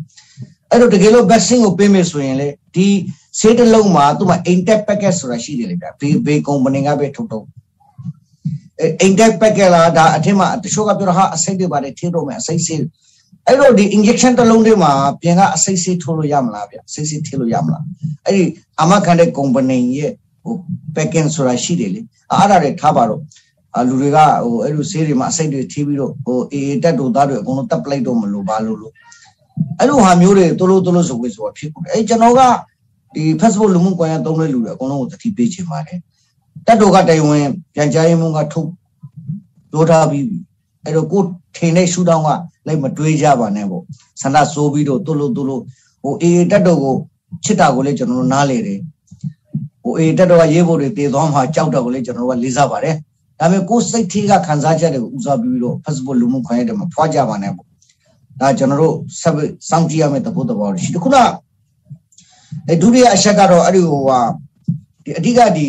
အဲ့တော့တကယ်လို့ vaccine ကိုပေးမယ်ဆိုရင်လေဒီဆေးတစ်လုံးမှာသူ့မှာ intact packet ဆိုတာရှိတယ်လေဗျဘေးဘေး company ကပဲထုတ်ထုတ် intact packet လားဒါအထက်မှာတချို့ကပြောတာဟာအစိတ်တွေပါတယ်ထည့်တော့မယ်အစိတ်ဆေးအဲ့တော့ဒီ injection တစ်လုံးတွေမှာပြင်ကအစိတ်ဆေးထိုးလို့ရမလားဗျအစိတ်ဆေးထည့်လို့ရမလားအဲ့ဒီအမခံတဲ့ company ရဲ့ဟို packet ဆိုတာရှိတယ်လေအဲ့ဒါတွေထားပါတော့လူတွေကဟိုအဲ့လိုဆေးတွေမှာအစိတ်တွေထည့်ပြီးတော့ဟိုအေးတက်တို့သားတွေအကုန်လုံးတက်ပလိုက်တော့မလို့ဘာလို့လို့ အဲ့လိုဟာမျိုးတွေတိုးလို့တိုးလို့ဆိုပြီးဆိုတာဖြစ်ကုန်တယ်အဲ့ကျွန်တော်ကဒီ Facebook လူမှုကွန်ရက်သုံးတဲ့လူတွေအကုန်လုံးကိုသတိပေးချင်ပါတယ်တက်တို့ကတိုင်ဝင်ပြန်ကြားရေးမှူးကထုတ်ပြောထားပြီးအဲ့တော့ကိုထင်တဲ့ရှူတောင်းကလိုက်မတွေးကြပါနဲ့ပေါ့ဆန္ဒစိုးပြီးတော့တိုးလို့တိုးလို့ဟိုအေးတက်တို့ကိုချစ်တာကိုလည်းကျွန်တော်တို့နားလေတယ်ဟိုအေးတက်တို့ကရေးဖို့တွေတည်သွားမှကြောက်တာကိုလည်းကျွန်တော်တို့ကလေးစားပါတယ်ဒါပေမဲ့ကိုယ်စိတ်သေးကခံစားချက်တွေကိုဦးစားပြီးတော့ Facebook လူမှုခွင့်ရတဲ့မှာဖွာကြပါနဲ့ပေါ့ ဒါကျွန်တော်တို့ဆက်စောင့်ကြည့်ရမယ့်သဘောတဘောရှိတခုနအဲဒုတိယအချက်ကတော့အဲ့ဒီဟိုဟာဒီအဓိကဒီ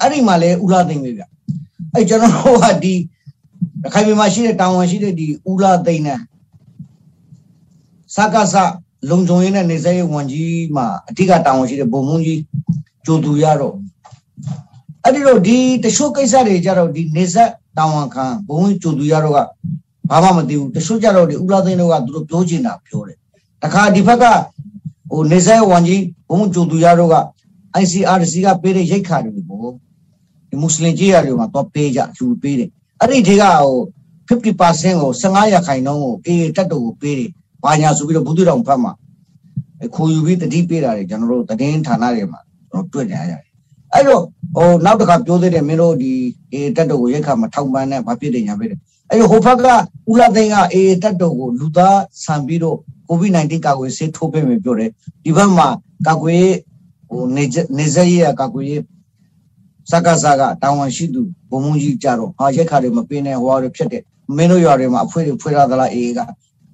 အဲ့ဒီမှာလဲဥလာသိမ့်ပဲဗျအဲ့ကျွန်တော်တို့ကဒီရခိုင်ပြည်မှာရှိတဲ့တောင်ဝန်ရှိတဲ့ဒီဥလာသိမ့်နဲ့စကားစလုံခြုံရေးနဲ့နေဆက်ရေးဝန်ကြီးမှာအဓိကတောင်ဝန်ရှိတဲ့ဘုံမုန်းကြီးကျိုသူရတော့အဲ့ဒီတော့ဒီတချို့ကိစ္စတွေကြတော့ဒီနေဆက်တောင်ဝန်ခံဘုံမုန်းကျိုသူရတော့က ဘာမှမသိဘူးတချို့ကြတော့ဒီဥလာသိန်းတို့ကသူတို့ပြောချင်တာပြောတယ်တခါဒီဘက်ကဟိုနေဆက်ဝန်ကြီးဘုံကျိုသူရတို့က ICRC ကပေးတဲ့ရိတ်ခါတွေပေါ့ဒီမွတ်စလင်ကြီးရတွေမှာတော့ပေးကြလူပေးတယ်အဲ့ဒီတွေကဟို50%ကို15ရာခိုင်နှုန်းကိုအေးတက်တော့ကိုပေးတယ်ဘာညာဆိုပြီးတော့ဘူးတူတောင်ဖတ်မှာခိုးယူပြီးတတိပေးတာတွေကျွန်တော်တို့တည်င်းဌာနတွေမှာကျွန်တော်တွေ့ကြရတယ်အဲ့တော့ဟိုနောက်တစ်ခါပြောသေးတယ်မင်းတို့ဒီအေးတက်တော့ကိုရိတ်ခါမှာထောက်ပန်းနဲ့ဘာဖြစ်တယ်ညာဖြစ်တယ် အဲ့ဒီဟိုဘက်ကဦးလာသိန်းကအေးတက်တော့ကိုလူသားဆန်ပြီးတော့ COVID-19 ကာကွယ်ဆေးထိုးပေးမယ်ပြောတယ်ဒီဘက်မှာကာကွယ်ဟိုနေနေစရေးကာကွယ်ရေးစကားစကားတာဝန်ရှိသူဘုံမကြီးကြတော့ဟာရက်ခါတွေမပင်းနဲ့ဟွာတွေဖြစ်တယ်မင်းတို့ရွာတွေမှာအဖွေးတွေဖွေးရသလားအေးက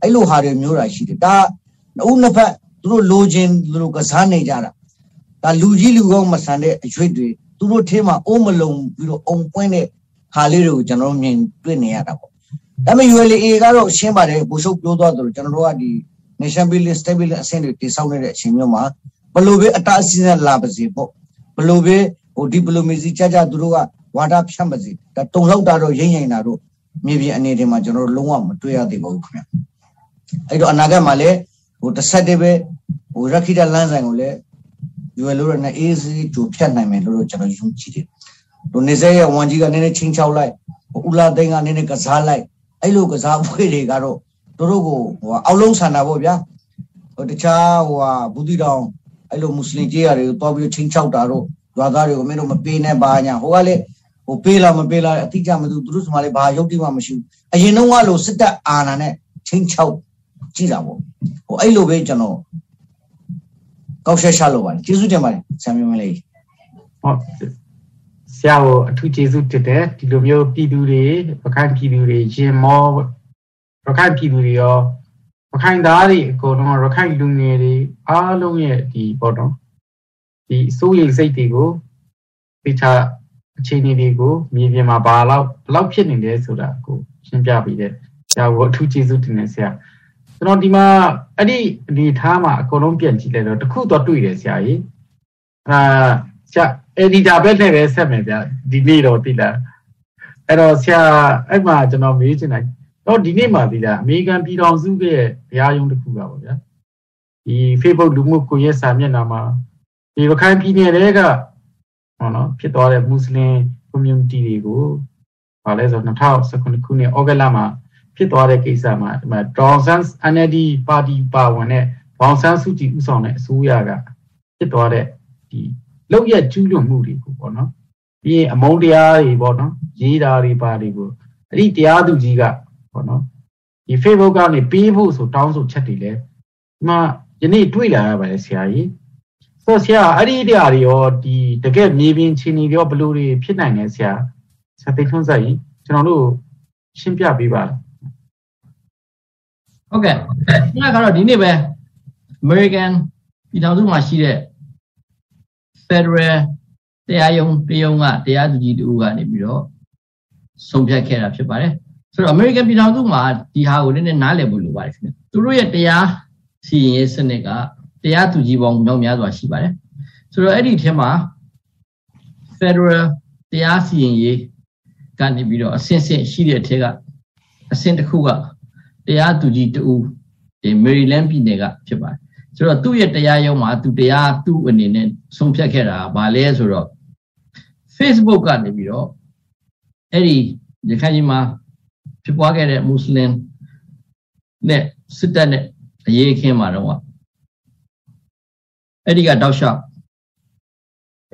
အဲ့လိုဟာတွေမျိုးတာရှိတယ်ဒါဦးနှစ်ဖက်သူတို့လိုချင်သူတို့ကစားနေကြတာဒါလူကြီးလူကောင်းမဆန်တဲ့အရွေ့တွေသူတို့ထဲမှာအိုးမလုံပြီးတော့အုံပွင့်တဲ့ ဟာလေးတွေကိုကျွန်တော်မြင်တွေ့နေရတာပေါ့ဒါပေမဲ့ ULA ကတော့ရှင်းပါတယ်ဘူရှုပ်ပြောသွားသလိုကျွန်တော်တို့ကဒီ nation building stable အဆင့်တွေတည်ဆောက်နေတဲ့အချိန်မျိုးမှာဘလို့ပဲအတားအဆီးနဲ့လာပါစေပေါ့ဘလို့ပဲဟိုဒီပလိုမစီကြကြသူတို့ကဝါဒဖြန့်ပါစေဒါတုံလောက်တာတော့ရိမ့်ရိမ့်တာတော့မြေပြင်အနေတွေမှာကျွန်တော်တို့လုံးဝမတွေ့ရသေးပါဘူးခင်ဗျအဲ့တော့အနာဂတ်မှာလည်းဟိုတစ်ဆက်တည်းပဲဟိုရခိတလမ်းဆိုင်ကိုလည်းရွယ်လို့ရတဲ့အေးစီကြိုဖြတ်နိုင်မယ်လို့ကျွန်တော်ယုံကြည်တယ်။ တို့နေစေရဲ့ဝန်ကြီးကနည်းနည်းချင်းချောက်လိုက်ဦးလာသိန်းကနည်းနည်းကစားလိုက်အဲ့လိုကစားပွဲတွေကတော့တို့တို့ကိုဟိုအောက်လုံးဆန္ဒပေါ့ဗျာဟိုတခြားဟိုဟာဘူးတီတောင်အဲ့လိုမွတ်စလင်ကြီးရတယ်တွားပြီးချင်းချောက်တာတော့ရွာသားတွေကိုမင်းတို့မပေးနဲ့ပါညာဟိုကလေဟိုပေးလားမပေးလားအတိအကျမသိဘူးသူတို့စမလေးဘာရုပ်တိမှမရှိဘူးအရင်တော့ကလို့စစ်တပ်အာဏာနဲ့ချင်းချောက်ကြည့်တာပေါ့ဟိုအဲ့လိုပဲကျွန်တော်ကောက်ရှက်ရှာလို့ပါတယ်ကျေးဇူးတင်ပါတယ်ဆရာမင်းမလေးဟုတ် ဆရာကိုအထူးကျေးဇူးတင်တယ်ဒီလိုမျိုးပြည်သူတွေပခိုင်ပြည်သူတွေရင်မောပခိုင်ပြည်သူတွေရောပခိုင်သားတွေအကုန်လုံးရခိုင်လူငယ်တွေအားလုံးရဲ့ဒီပေါ့နော်ဒီစိုးရိမ်စိတ်တွေကိုသိချအခြေအနေတွေကိုမြေပြင်မှာဘာလောက်ဘလောက်ဖြစ်နေလဲဆိုတာကိုရှင်းပြပေးတယ်ဆရာကိုအထူးကျေးဇူးတင်တယ်ဆရာကျွန်တော်ဒီမှာအဲ့ဒီအနေထားမှာအကုန်လုံးပြန်ကြည့်လိုက်တော့တခုတော့တွေ့တယ်ဆရာကြီးအာဆရာ editor ပဲနဲ့ပဲဆက်မယ်ဗျဒီနေ့တော့သိလားအဲ့တော့ဆရာအဲ့မှာကျွန်တော်မေးချင်တယ်တော့ဒီနေ့မှသိလားအမေရိကန်ပြည်ထောင်စုရဲ့ဘုရားယုံတစ်ခုပါဗောဗျာဒီ Facebook လူမှုကွန်ရက်စာမျက်နှာမှာဒီရခိုင်ပြည်နယ်တွေကဟောနော်ဖြစ်သွားတဲ့မွတ်စလင် community တွေကိုဘာလဲဆို2019ခုနှစ်ဩဂတ်လမှာဖြစ်သွားတဲ့ကိစ္စမှာဒီမှာ Johnson NLD ပါတီပါဝင်တဲ့ဘောင်ဆန်းစုကြည်ဥဆောင်တဲ့အစိုးရကဖြစ်သွားတဲ့ဒီ လောက်ရကျူးလွန်မှုတွေကိုပေါ့နော်ပြီးရင်အမုန်းတရားတွေပေါ့နော်ရေးတာတွေပါတွေကိုအဲ့ဒီတရားသူကြီးကပေါ့နော်ဒီ Facebook ကနေပေးဖို့ဆိုတောင်းဆိုချက်တွေလဲဒီမှာယနေ့တွေ့လာရပါတယ်ဆရာကြီးဆိုဆရာအဲ့ဒီတရားတွေရောဒီတကယ်မြေပြင်ချင်းတွေရောဘလို့တွေဖြစ်နိုင်လဲဆရာဆရာသိထွန်းစားကြီးကျွန်တော်တို့ရှင်းပြပေးပါလားဟုတ်ကဲ့ခုနကတော့ဒီနေ့ပဲ American ပြည်ထောင်စုမှာရှိတဲ့ Federal တရားရုံးတရားရုံးကတရားသူကြီးတူကနေပြီးတော့ဆုံးဖြတ်ခဲ့တာဖြစ်ပါတယ်ဆိုတော့ American ပြည်ထောင်စုမှာဒီဟာကိုလည်းနားလည်ဖို့လိုပါတယ်ခင်ဗျသူတို့ရဲ့တရားစီရင်ရေးစနစ်ကတရားသူကြီးပေါင်းမြောက်များစွာရှိပါတယ်ဆိုတော့အဲ့ဒီထဲမှာ Federal တရားစီရင်ရေးကနေပြီးတော့အဆင့်ဆင့်ရှိတဲ့အထက်ကအဆင့်တစ်ခုကတရားသူကြီးတူဒီမေရီလန်းပြည်နယ်ကဖြစ်ပါတယ် ဆိုတော့သူ့ရဲ့တရားရုံးမှာသူတရားသူ့အနေနဲ့ဆုံးဖြတ်ခဲ့တာဗာလဲဆိုတော့ Facebook ကနေပြီးတော့အဲ့ဒီရခိုင်ကြီးမှာဖြစ်ပွားခဲ့တဲ့မွတ်စလင်နဲ့စစ်တပ်နဲ့အရေးအခင်းမှာတော့အဲ့ဒီကတောက်လျှောက်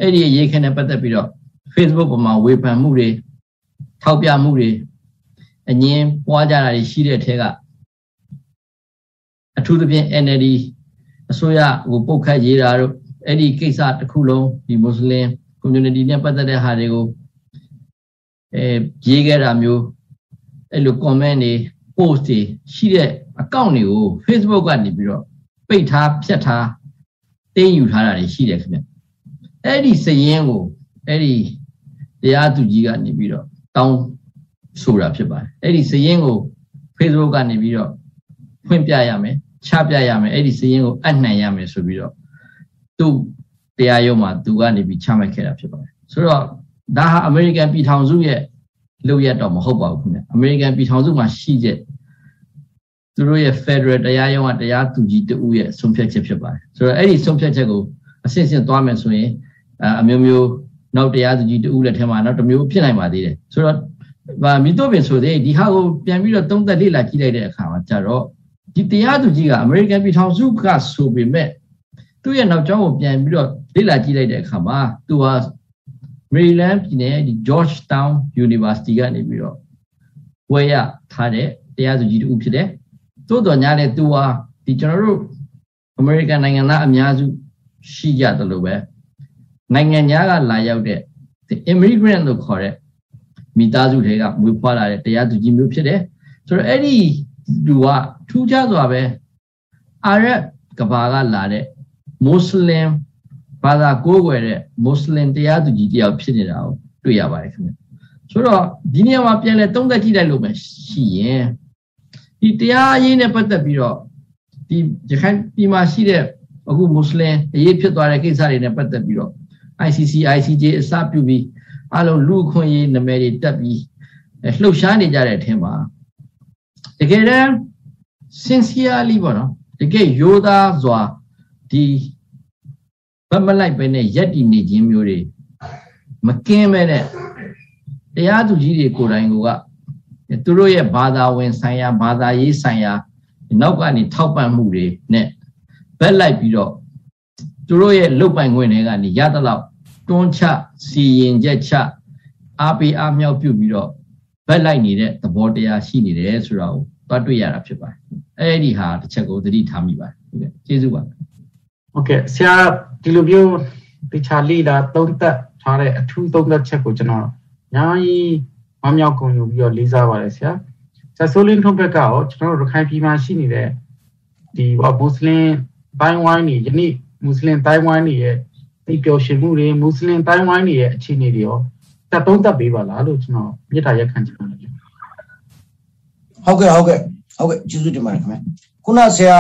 အဲ့ဒီအရေးခင်းနဲ့ပတ်သက်ပြီးတော့ Facebook ပေါ်မှာဝေဖန်မှုတွေထောက်ပြမှုတွေအငင်းပွားကြတာတွေရှိတဲ့အထက်ကအထူးသဖြင့် NLD အစိုးရကိုပုတ်ခတ်ရေးတာတို့အဲ့ဒီကိစ္စတစ်ခုလုံးဒီမွတ်စလင် community နဲ့ပတ်သက်တဲ့ဟာတွေကိုအဲရေးခဲ့တာမျိုးအဲ့လို comment တွေ post တွေရှိတဲ့ account တွေကို Facebook ကနေပြီးတော့ပိတ်ထားဖြတ်ထားတင်းယူထားတာတွေရှိတယ်ခင်ဗျအဲ့ဒီစည်ရင်ကိုအဲ့ဒီတရားသူကြီးကနေပြီးတော့တောင်းဆိုတာဖြစ်ပါတယ်အဲ့ဒီစည်ရင်ကို Facebook ကနေပြီးတော့ဖွင့်ပြရမယ် ချပြရမယ်အဲ့ဒီစည်ရင်ကိုအနှံ့ရမယ်ဆိုပြီးတော့သူ့တရားရုံးမှာသူကနေပြီးချမှတ်ခဲ့တာဖြစ်ပါတယ်ဆိုတော့ဒါဟာအမေရိကန်ပြည်ထောင်စုရဲ့လုပ်ရတော့မဟုတ်ပါဘူးခင်ဗျအမေရိကန်ပြည်ထောင်စုမှာရှိတဲ့သူတို့ရဲ့ Federal တရားရုံးကတရားသူကြီးတူရဲ့ဆုံးဖြတ်ချက်ဖြစ်ပါတယ်ဆိုတော့အဲ့ဒီဆုံးဖြတ်ချက်ကိုအစစ်စစ်သွားမယ်ဆိုရင်အမျိုးမျိုးနောက်တရားသူကြီးတူလက်ထဲမှာနောက်တစ်မျိုးဖြစ်နိုင်ပါသေးတယ်ဆိုတော့ဗာမိတော့ပင်ဆိုတဲ့ဒီဟာကိုပြန်ပြီးတော့သုံးသက်လေ့လာကြည့်လိုက်တဲ့အခါမှာကျတော့ ဒီတရားသူကြီးကအမေရိကန်ပြည်ထောင်စုကဆိုပေမဲ့သူ့ရဲ့နောက်ကျောင်းကိုပြန်ပြီးတော့လေ့လာကြည့်လိုက်တဲ့အခါမှာသူဟာ Maryland ပြည်နယ်ဒီ Georgetown University ကနေပြီးတော့ဝယ်ရထားတဲ့တရားသူကြီးတူဖြစ်တယ်။သို့တော်ညာလေသူဟာဒီကျွန်တော်တို့ American နိုင်ငံသားအများစုရှိကြတယ်လို့ပဲနိုင်ငံသားကလာရောက်တဲ့ immigrant လို့ခေါ်တဲ့မိသားစုတွေကမွေးဖွားလာတဲ့တရားသူကြီးမျိုးဖြစ်တယ်။ဆိုတော့အဲ့ဒီ လူကထူးခြားစွာပဲအာရက်ကဘာကလာတဲ့မွတ်စလင်ဘာသာကိုးကွယ်တဲ့မွတ်စလင်တရားသူကြီးတယောက်ဖြစ်နေတာကိုတွေ့ရပါတယ်ခင်ဗျဆိုတော့ဒီနေရာမှာပြန်လဲသုံးသက်ကြည့်လိုက်လို့ပဲရှိရင်ဒီတရားရေးနဲ့ပတ်သက်ပြီးတော့ဒီရခိုင်ပြည်မှာရှိတဲ့အခုမွတ်စလင်အရေးဖြစ်သွားတဲ့ကိစ္စတွေနဲ့ပတ်သက်ပြီးတော့ ICC ICJ အစပြုပြီးအလုံးလူခွင့်ရေးနာမည်တွေတက်ပြီးလှုပ်ရှားနေကြတဲ့အထင်မှာ တကယ်တမ်း sincerely ပေါ့နော်တကယ်ရိုးသားစွာဒီဘက်မလိုက်ပဲနဲ့ရက်တည်နေခြင်းမျိုးတွေမကင်းပဲနဲ့တရားသူကြီးတွေကိုယ်တိုင်ကသူတို့ရဲ့ဘာသာဝင်ဆိုင်ရာဘာသာရေးဆိုင်ရာနောက်ကနေထောက်ပံ့မှုတွေနဲ့ဘက်လိုက်ပြီးတော့သူတို့ရဲ့လုတ်ပိုင်ခွင့်တွေကနေရသလောက်တွန်းချစီရင်ချက်ချအားပေးအားမြောက်ပြုပြီးတော့ ဘက်လိုက်နေတဲ့သဘောတရားရှိနေတယ်ဆိုတာကိုသွားတွေ့ရတာဖြစ်ပါတယ်အဲ့ဒီဟာတစ်ချက်ကိုသတိထားမိပါတယ်ဟုတ်ကဲ့ကျေးဇူးပါဟုတ်ကဲ့ဆရာဒီလိုမျိုးတခြားလေးလာသုံးသက်ထားတဲ့အထူးသုံးသက်ချက်ကိုကျွန်တော်ညာကြီးမမြောက်ကုန်ယူပြီးတော့လေးစားပါတယ်ဆရာဆရာဆိုလင်းထုံးဘက်ကရောကျွန်တော်တို့ရခိုင်ပြည်မှာရှိနေတဲ့ဒီမွတ်စလင်တိုင်းဝိုင်းနေယနေ့မွတ်စလင်တိုင်းဝိုင်းနေရဲ့ဒီပျော်ရွှင်မှုတွေမွတ်စလင်တိုင်းဝိုင်းနေရဲ့အခြေအနေတွေရော တက်သုံးသက်ပေးပါလားလို့ကျွန်တော်မြစ်တာရက်ခံချင်ပါတယ်ဟုတ်ကဲ့ဟုတ်ကဲ့ဟုတ်ကဲ့ကျေးဇူးတင်ပါတယ်ခင်ဗျခုနဆရာ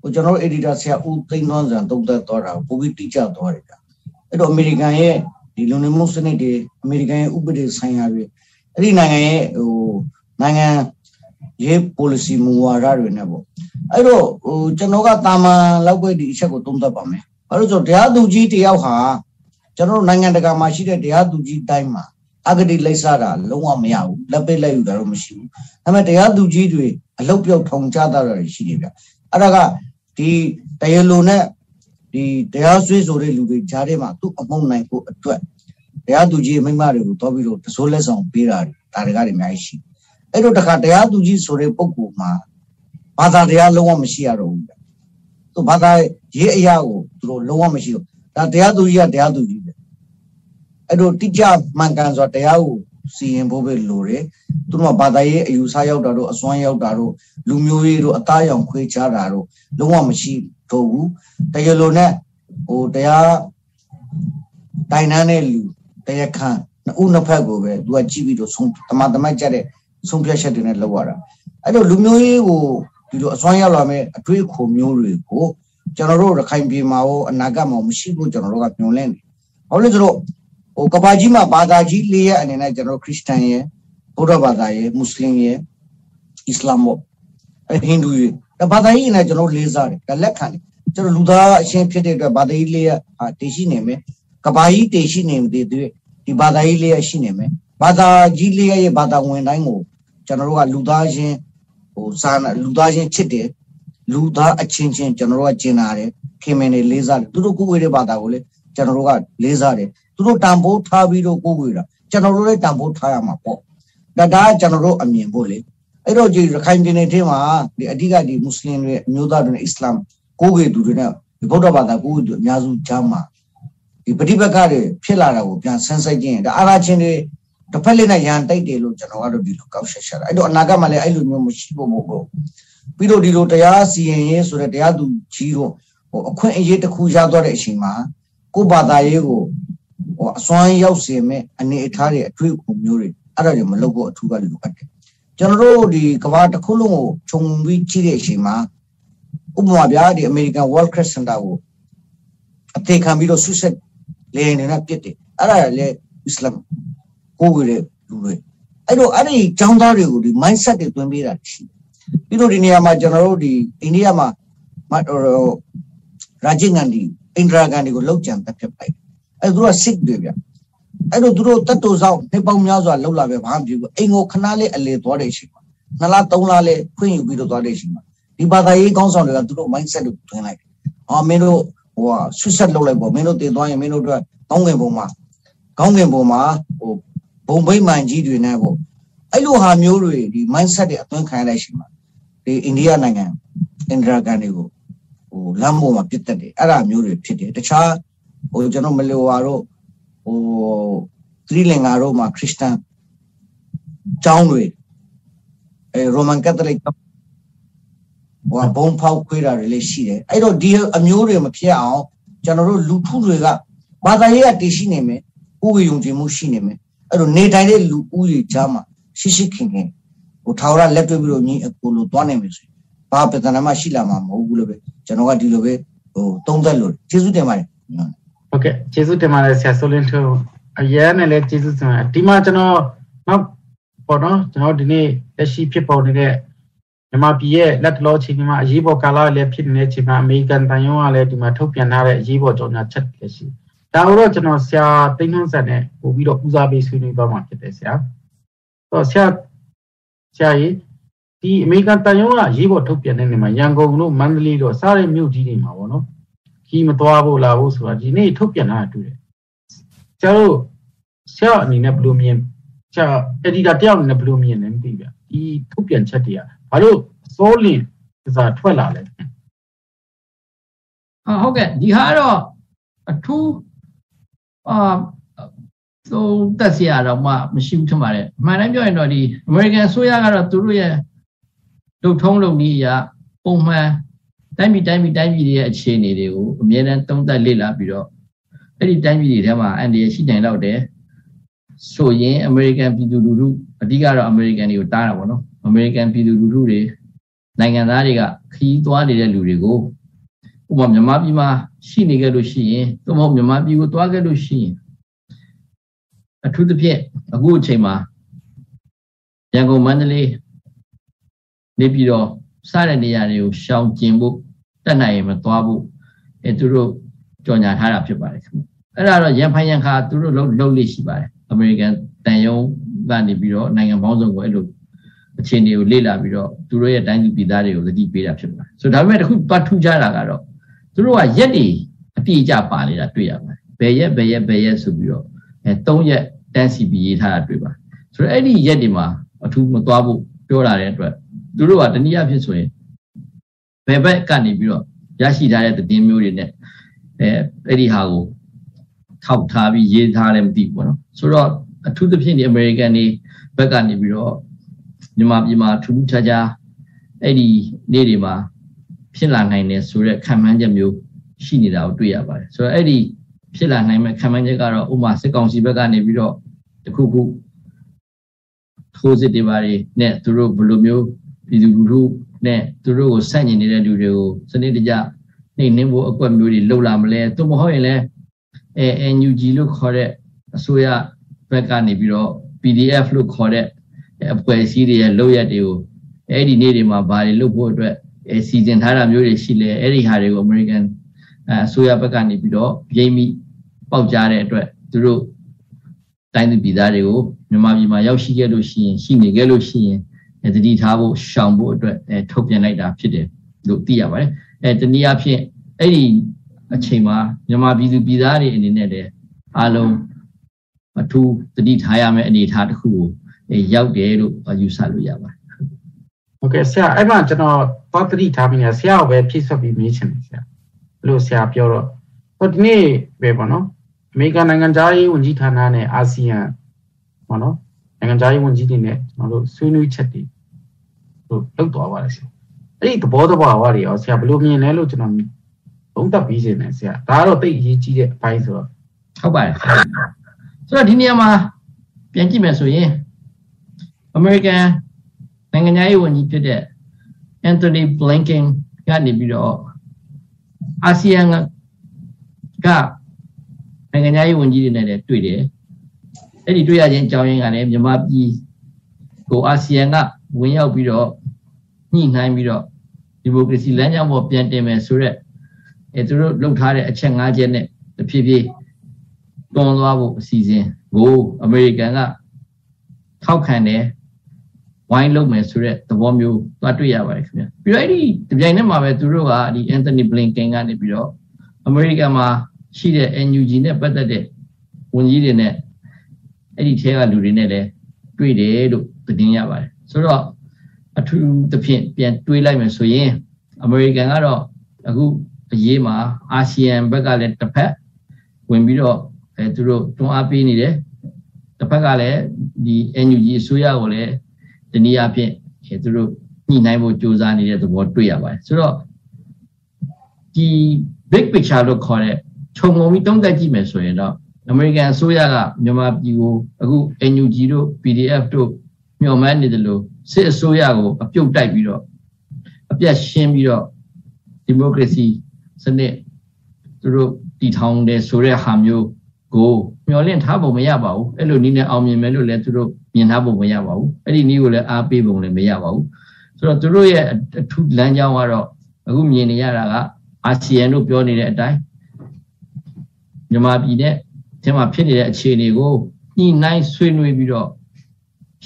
ဟိုကျွန်တော်တို့ editor ဆရာဦးသိန်းသွန်းစံတုံးသက်သွားတာကိုပိုပြီးတိကျသွားတယ်ဗျအဲ့တော့အမေရိကန်ရဲ့ဒီလုံနေမှုစနစ်တွေအမေရိကန်ရဲ့ဥပဒေဆိုင်ရာတွေအဲ့ဒီနိုင်ငံရဲ့ဟိုနိုင်ငံရေး policy မူဝါဒတွေနဲ့ပေါ့အဲ့တော့ဟိုကျွန်တော်ကတာမန်လောက်ပဲဒီအချက်ကိုသုံးသပ်ပါမယ်ဘာလို့ဆိုတရားသူကြီးတယောက်ဟာ ကျွန်တော်နိုင်ငံတကာမှာရှိတဲ့တရားသူကြီးတိုင်းမှာအဂတိလိုက်စားတာလုံးဝမရဘူးလက်ပိတ်လိုက်ယူတာတော့မရှိဘူးဒါပေမဲ့တရားသူကြီးတွေအလုတ်ပြောက်ထုံချတာတွေရှိတယ်ဗျအဲ့ဒါကဒီတရားလိုနဲ့ဒီဒီတရားဆွေးဆိုတဲ့လူတွေကြားထဲမှာသူ့အမုန်းနိုင်ဖို့အတွက်တရားသူကြီးမိမတွေကိုတော့ပြီးတော့တစိုးလက်ဆောင်ပေးတာဒါတွေကတွေအများကြီးရှိအဲ့တော့တခါတရားသူကြီးဆိုတဲ့ပုံကူမှာဘာသာတရားလုံးဝမရှိရတော့ဘူးသူဘာသာရေးအရာကိုသူတို့လုံးဝမရှိဘူးဒါတရားသူကြီးကတရားသူကြီးပဲ အဲ့တော့တိကျမှန်ကန်စွာတရားကိုစီရင်ဖို့ပဲလိုတယ်သူတို့ကဘာသာရေးအယူဆရောက်တာတို့အစွမ်းရောက်တာတို့လူမျိုးရေးတို့အသားရောင်ခွေးချတာတို့လုံးဝမရှိတော့ဘူးတရားလိုနဲ့ဟိုတရားတိုင်တန်းတဲ့လူတရားခံနှစ်ဦးနှစ်ဖက်ကိုပဲသူကကြည့်ပြီးတော့ဆုံးတမန်တမတ်ကြတဲ့ဆုံးဖြတ်ချက်တွေနဲ့လောက်ရတာအဲ့တော့လူမျိုးရေးကိုဒီလိုအစွမ်းရောက်လာမဲ့အတွေ့အခေါ်မျိုးတွေကိုကျွန်တော်တို့ရခိုင်ပြည်မှာရောအနာဂတ်မှာမရှိဘူးကျွန်တော်တို့ကညွှန်လင့်တယ်။ဘာလို့လဲဆိုတော့ ဟိုကဘာကြီးမှာဘာသာကြီး၄ရဲ့အနေနဲ့ကျွန်တော်ခရစ်စတန်ရဲ့ဗုဒ္ဓဘာသာရဲ့မွတ်စလင်ရဲ့အစ္စလာမ်ရဲ့ဟိန္ဒူရဲ့ဒါဘာသာရေးနဲ့ကျွန်တော်လေးစားတယ်ဒါလက်ခံတယ်ကျွန်တော်လူသားအရှင်ဖြစ်တဲ့အတွက်ဘာသာရေးလေးရဲ့ဟာတည်ရှိနေမယ်ကဘာကြီးတည်ရှိနေတဲ့အတွက်ဒီဘာသာရေးလေးရဲ့ရှိနေမယ်ဘာသာကြီးလေးရဲ့ဘာသာဝင်တိုင်းကိုကျွန်တော်တို့ကလူသားချင်းဟိုစာလူသားချင်းချစ်တယ်လူသားအချင်းချင်းကျွန်တော်တို့ကကျင်လာတယ်ခင်မင်တွေလေးစားတယ်သူတို့ကိုယ်ဝေတဲ့ဘာသာကိုလေကျွန်တော်တို့ကလေးစားတယ် သူတို့တန်ဖိုးထားပြီးတော့ကိုယ်ဝေတာကျွန်တော်တို့လည်းတန်ဖိုးထားရမှာပေါ့ဒါဒါကျွန်တော်တို့အမြင်ဖို့လေအဲ့တော့ဒီရခိုင်ပြည်နယ်ထဲမှာဒီအဓိကဒီမွတ်စလင်တွေအမျိုးသားတွေနဲ့အစ္စလာမ်ကိုယ်ဝေသူတွေနဲ့ဒီဗုဒ္ဓဘာသာကိုယ်ဝေသူအများစုကြားမှာဒီပဋိပက္ခတွေဖြစ်လာတာကိုပြန်ဆန်းစစ်ခြင်းဒါအာရချင်းတွေတစ်ဖက်လေးနဲ့ရန်တိုက်တယ်လို့ကျွန်တော်ကတော့ဒီလိုကောက်ရှက်ရှာတာအဲ့တော့အနာဂတ်မှာလည်းအဲ့လိုမျိုးမရှိဖို့မဟုတ်ဘူးပြီးတော့ဒီလိုတရားစီရင်ရေးဆိုတဲ့တရားသူကြီးတို့ဟိုအခွင့်အရေးတစ်ခုရသွားတဲ့အချိန်မှာကိုယ်ဘာသာရေးကို ဟိုအစွမ်းရောက်စေမဲ့အနေအထားတွေအတွေ့အကြုံမျိုးတွေအဲ့ဒါတွေမလုပ်ဖို့အထူးကလိုအပ်တယ်ကျွန်တော်တို့ဒီကမ္ဘာတစ်ခုလုံးကိုခြုံပြီးကြည့်တဲ့အချိန်မှာဥပမာဗျာဒီ American World Trade Center ကိုအသေးခံပြီးတော့ဆွဆက်လေနေနဲ့ပြစ်တယ်အဲ့ဒါလည်းအစ္စလာမ်ကိုယ်ဝေတဲ့လူတွေအဲ့တော့အဲ့ဒီကျောင်းသားတွေကိုဒီ mindset တွေသွင်းပေးတာရှိတယ်ပြီးတော့ဒီနေရာမှာကျွန်တော်တို့ဒီအိန္ဒိယမှာရာဂျင်ဂန်ဒီအိန္ဒရာဂန်ဒီကိုလောက်ကြံတက်ဖြစ်လိုက် အဲ့သူတို့က sick တွေဗျအဲ့တော့သူတို့တတ်တူဆောင်နေပေါင်းများစွာလောက်လာပဲဘာမှမဖြစ်ဘူးအိမ်ကိုခဏလေးအလေသွားတဲ့ရှိမှာနှစ်လသုံးလလေးခွင့်ယူပြီးတော့သွားတဲ့ရှိမှာဒီဘာသာရေးကောင်းဆောင်တွေကသူတို့ mindset ကိုတွင်းလိုက်တယ်အော်မင်းတို့ဟိုဆွဆက်လောက်လိုက်ပေါ့မင်းတို့တည်သွားရင်မင်းတို့တို့ကောင်းငင်ပုံမှာကောင်းငင်ပုံမှာဟိုဘုံဘိမှန်ကြီးတွေနဲ့ပေါ့အဲ့လိုဟာမျိုးတွေဒီ mindset တွေအသွင်းခံရတဲ့ရှိမှာဒီအိန္ဒိယနိုင်ငံအင်ဒရာကန်တွေကိုဟိုလမ်းပေါ်မှာပြစ်တက်တယ်အဲ့ဒါမျိုးတွေဖြစ်တယ်တခြား ဟိုကျွန်တော်မလိုဝါတို့ဟိုသီလင်္ကာတို့မှာခရစ်ယာန်ကျောင်းတွေအဲရိုမန်ကက်သလစ်ဟိုဘုံဖောက်ခွေးတာတွေလည်းရှိတယ်အဲ့တော့ဒီအမျိုးတွေမဖြစ်အောင်ကျွန်တော်တို့လူထုတွေကဘာသာရေးကတည်ရှိနေမယ်ဥပယုံကြည်မှုရှိနေမယ်အဲ့တော့နေတိုင်းတဲ့လူဦးရေကြားမှာရှိရှိခင်ခင်ဟိုထာဝရလက်တွေ့ပြီးတော့ညီအကိုလိုသွားနိုင်မယ်ဆိုရင်ဘာပြဿနာမှရှိလာမှာမဟုတ်ဘူးလို့ပဲကျွန်တော်ကဒီလိုပဲဟိုသုံးသက်လို့ကျေးဇူးတင်ပါတယ် ဟုတ်ကဲ့ကျေးဇူးတင်ပါတယ်ဆရာဆိုလင်းထွန်းအရင်နဲ့လည်းကျေးဇူးတင်ပါတယ်ဒီမှာကျွန်တော်နောက်ပေါ့နော်ကျွန်တော်ဒီနေ့လက်ရှိဖြစ်ပေါ်နေတဲ့မြန်မာပြည်ရဲ့လက်တလောချိန်မှာအရေးပေါ်ကာလလည်းဖြစ်နေတဲ့ချိန်မှာအမေရိကန်တန်ယုံကလည်းဒီမှာထုတ်ပြန်ထားတဲ့အရေးပေါ်ကြော်ညာချက်လည်းရှိဒါတော့ကျွန်တော်ဆရာတိတ်နှုံးဆက်နဲ့ပို့ပြီးတော့ဦးစားပေးဆွေးနွေးသွားမှာဖြစ်တယ်ဆရာတော့ဆရာဆရာကြီးဒီအမေရိကန်တန်ယုံကရေးပေါ်ထုတ်ပြန်တဲ့နေမှာရန်ကုန်တို့မန္တလေးတို့စားတဲ့မြို့ကြီးတွေမှာပေါ့နော် ခီးမသွားဖို့လာဖို့ဆိုတာဒီနေ့ထုတ်ပြန်တာတူတယ်ဆရာတို့ဆရာအနေနဲ့ဘယ်လိုမြင်ဆရာအက်ဒီတာတယောက်အနေနဲ့ဘယ်လိုမြင်လဲမသိဗျဒီထုတ်ပြန်ချက်တွေကဘာလို့စောလင်စားထွက်လာလဲဟုတ်ကဲ့ဒီဟာတော့အထူးအာသုံးသက်စရာတော့မှမရှိဘူးထင်ပါတယ်အမှန်တမ်းပြောရင်တော့ဒီ American ဆိုရကတော့သူတို့ရဲ့လုံထုံးလုံနည်းအရာပုံမှန် တိုင်းပြည်တိုင်းပြည်တိုင်းပြည်တွေရဲ့အခြေအနေတွေကိုအမြဲတမ်းသုံးသပ်လေ့လာပြီးတော့အဲ့ဒီတိုင်းပြည်တွေထဲမှာအန်ဒီရရှိနိုင်တော့တယ်ဆိုရင် American ပြည်သူလူထုအဓိကတော့ American တွေကိုတားတာပေါ့နော် American ပြည်သူလူထုတွေနိုင်ငံသားတွေကခီးသွားနေတဲ့လူတွေကိုဥပမာမြန်မာပြည်မှာရှိနေခဲ့လို့ရှိရင်သို့မဟုတ်မြန်မာပြည်ကိုသွားခဲ့လို့ရှိရင်အထူးသဖြင့်အခုအချိန်မှာရန်ကုန်မန္တလေးနေပြည်တော်စတဲ့နေရာတွေကိုရှောင်ကျင်ဖို့ တက်နိုင်ရင်မသွားဖို့အဲသူတို့ကြော်ညာထားတာဖြစ်ပါတယ်ခင်ဗျအဲ့ဒါတော့ရန်ဖိုင်ရန်ခါသူတို့လုံးလုံးလေးရှိပါတယ်အမေရိကန်တန်ယုံကနေပြီးတော့နိုင်ငံပေါင်းစုံကိုအဲ့လိုအခြေအနေကိုလေ့လာပြီးတော့သူတို့ရဲ့တိုင်းသူပြည်သားတွေကိုသတိပေးတာဖြစ်ပါတယ်ဆိုဒါပေမဲ့တခုပတ်ထူးကြတာကတော့သူတို့ကရက်တွေတိအကျပါနေတာတွေ့ရပါတယ်ဘယ်ရက်ဘယ်ရက်ဘယ်ရက်ဆိုပြီးတော့အဲ၃ရက်တန်းစီပြီးရေးထားတာတွေ့ပါဆိုတော့အဲ့ဒီရက်ဒီမှာအထူးမသွားဖို့ပြောလာတဲ့အတွက်သူတို့ကတနည်းအားဖြင့်ဆိုရင် ဘယ်ဘက်ကနေပြီးတော့ရရှိထားတဲ့သတင်းမျိုးတွေနဲ့အဲအဲ့ဒီဟာကိုထောက်ထားပြီးရေးထားတယ်မသိဘူးပေါ့နော်ဆိုတော့အထူးသဖြင့်ဒီ American တွေဘက်ကနေပြီးတော့မြန်မာပြည်မှာထူးထူးခြားခြားအဲ့ဒီနေ့တွေမှာဖြစ်လာနိုင်တယ်ဆိုတဲ့ခံမှန်းချက်မျိုးရှိနေတာကိုတွေ့ရပါတယ်ဆိုတော့အဲ့ဒီဖြစ်လာနိုင်မဲ့ခံမှန်းချက်ကတော့ဥမာစစ်ကောင်စီဘက်ကနေပြီးတော့တခုခုထိုးစစ်တွေပါတွေနဲ့သူတို့ဘယ်လိုမျိုးပြည်သူလူထု နဲ့သူတို့ကိုဆန့်ကျင်နေတဲ့လူတွေကိုစနစ်တကျနှိမ်နှင်းဖို့အကွက်မျိုးတွေလှုပ်လာမလဲသို့မဟုတ်ရင်လည်းအဲ NUG လို့ခေါ်တဲ့အစိုးရဘက်ကနေပြီးတော့ PDF လို့ခေါ်တဲ့အဖွဲ့အစည်းတွေရဲ့လုပ်ရက်တွေကိုအဲ့ဒီနေ့တွေမှာဘာတွေလုပ်ဖို့အတွက်အဲစီစဉ်ထားတာမျိုးတွေရှိလဲအဲ့ဒီဟာတွေကို American အစိုးရဘက်ကနေပြီးတော့ပြိမိပေါက်ကြားတဲ့အတွက်သူတို့တိုင်းသူပြည်သားတွေကိုမြန်မာပြည်မှာရောက်ရှိခဲ့လို့ရှိရင်ရှိနေခဲ့လို့ရှိရင် တတိထားဖို့ရှောင်ဖို့အတွက်အဲထုတ်ပြန်လိုက်တာဖြစ်တယ်လို့သိရပါတယ်အဲတနည်းအားဖြင့်အဲ့ဒီအချိန်မှာမြန်မာပြည်သူပြည်သားတွေအနေနဲ့လည်းအားလုံးအထူးတတိထားရမယ့်အနေအထားတစ်ခုကိုရောက်တယ်လို့ယူဆလို့ရပါတယ်ဟုတ်ကဲ့ဆရာအဲ့မှာကျွန်တော်သွားတတိထားပြီးဆရာကိုပဲဖြည့်ဆွတ်ပြီးမေးချင်တယ်ဆရာလို့ဆရာပြောတော့ဟိုဒီနေ့ပဲပေါ့နော်အမေရိကန်နိုင်ငံသားရေးဝန်ကြီးဌာနနဲ့အာဆီယံပေါ့နော်နိုင်ငံသားရေးဝန်ကြီးတွေနဲ့ကျွန်တော်တို့ဆွေးနွေးချက်တွေ တို့လောက်သွားပါတယ်ဆရာအဲ့ဒီသဘောတဘာဝတွေရောဆရာဘယ်လိုမြင်လဲလို့ကျွန်တော်သုံးသပ်ပြီးရှင်တယ်ဆရာဒါကတော့သိအရေးကြီးတဲ့အပိုင်းဆိုတော့ဟုတ်ပါတယ်ဆိုတော့ဒီနေရာမှာပြန်ကြည့်မယ်ဆိုရင် American နိုင်ငံရေးဝန်ကြီးဖြစ်တဲ့ Anthony Blinken ကနေပြီးတော့အာဆီယံကနိုင်ငံရေးဝန်ကြီးတွေနဲ့လည်းတွေ့တယ်အဲ့ဒီတွေ့ရခြင်းအကြောင်းရင်းကလည်းမြန်မာပြည်ကိုအာဆီယံက ဝင်ရောက်ပြီးတော့ညှိနှိုင်းပြီးတော့ဒီမိုကရေစီလမ်းကြောင်းပေါ်ပြန်တင်မယ်ဆိုတော့အဲသူတို့လုပ်ထားတဲ့အချက်၅ချက်နဲ့တဖြည်းဖြည်းတွန်းသွားဖို့အစီအစဉ်ကိုအမေရိကန်ကထောက်ခံတယ်ဝိုင်းလုပ်မယ်ဆိုတဲ့သဘောမျိုးသွားတွေ့ရပါတယ်ခင်ဗျပြီးတော့အဲ့ဒီဒီပြိုင်နဲ့မှာပဲသူတို့ကဒီ Anthony Blinken ကနေပြီးတော့အမေရိကန်မှာရှိတဲ့ NUG နဲ့ပတ်သက်တဲ့ဝန်ကြီးတွေနဲ့အဲ့ဒီထဲကလူတွေနဲ့လည်းတွေ့တယ်လို့သတင်းရပါတယ် ဆိုတော့အထူးသဖြင့်ပြန်တွေးလိုက်မယ်ဆိုရင်အမေရိကန်ကတော့အခုအရေးမှာအာဆီယံဘက်ကလည်းတစ်ဖက်ဝင်ပြီးတော့အဲသူတို့တွန်းအားပေးနေတယ်တစ်ဖက်ကလည်းဒီ NUG အစိုးရကိုလည်းဒီနည်းအားဖြင့်အဲသူတို့ညှိနှိုင်းဖို့ကြိုးစားနေတဲ့သဘောတွေ့ရပါတယ်ဆိုတော့ဒီ big picture လို့ခေါ်တဲ့ခြုံငုံပြီးတုံးသက်ကြည့်မယ်ဆိုရင်တော့အမေရိကန်အစိုးရကမြန်မာပြည်ကိုအခု NUG တို့ PDF တို့ မျှော်မှန်းနေတယ်လို့စစ်အစိုးရကိုအပြုတ်တိုက်ပြီးတော့အပြတ်ရှင်းပြီးတော့ဒီမိုကရေစီစနစ်သူတို့တည်ထောင်တယ်ဆိုတဲ့ဟာမျိုးကိုမျှော်လင့်ထားဖို့မရပါဘူးအဲ့လိုနည်းနဲ့အောင်မြင်မယ်လို့လည်းသူတို့မြင်ထားဖို့မရပါဘူးအဲ့ဒီနည်းကိုလည်းအားပေးဖို့လည်းမရပါဘူးဆိုတော့သူတို့ရဲ့အထူးလမ်းကြောင်းကတော့အခုမြင်နေရတာကအာဆီယံတို့ပြောနေတဲ့အတိုင်းမြန်မာပြည်နဲ့အဲမှာဖြစ်နေတဲ့အခြေအနေကိုညှိနှိုင်းဆွေးနွေးပြီးတော့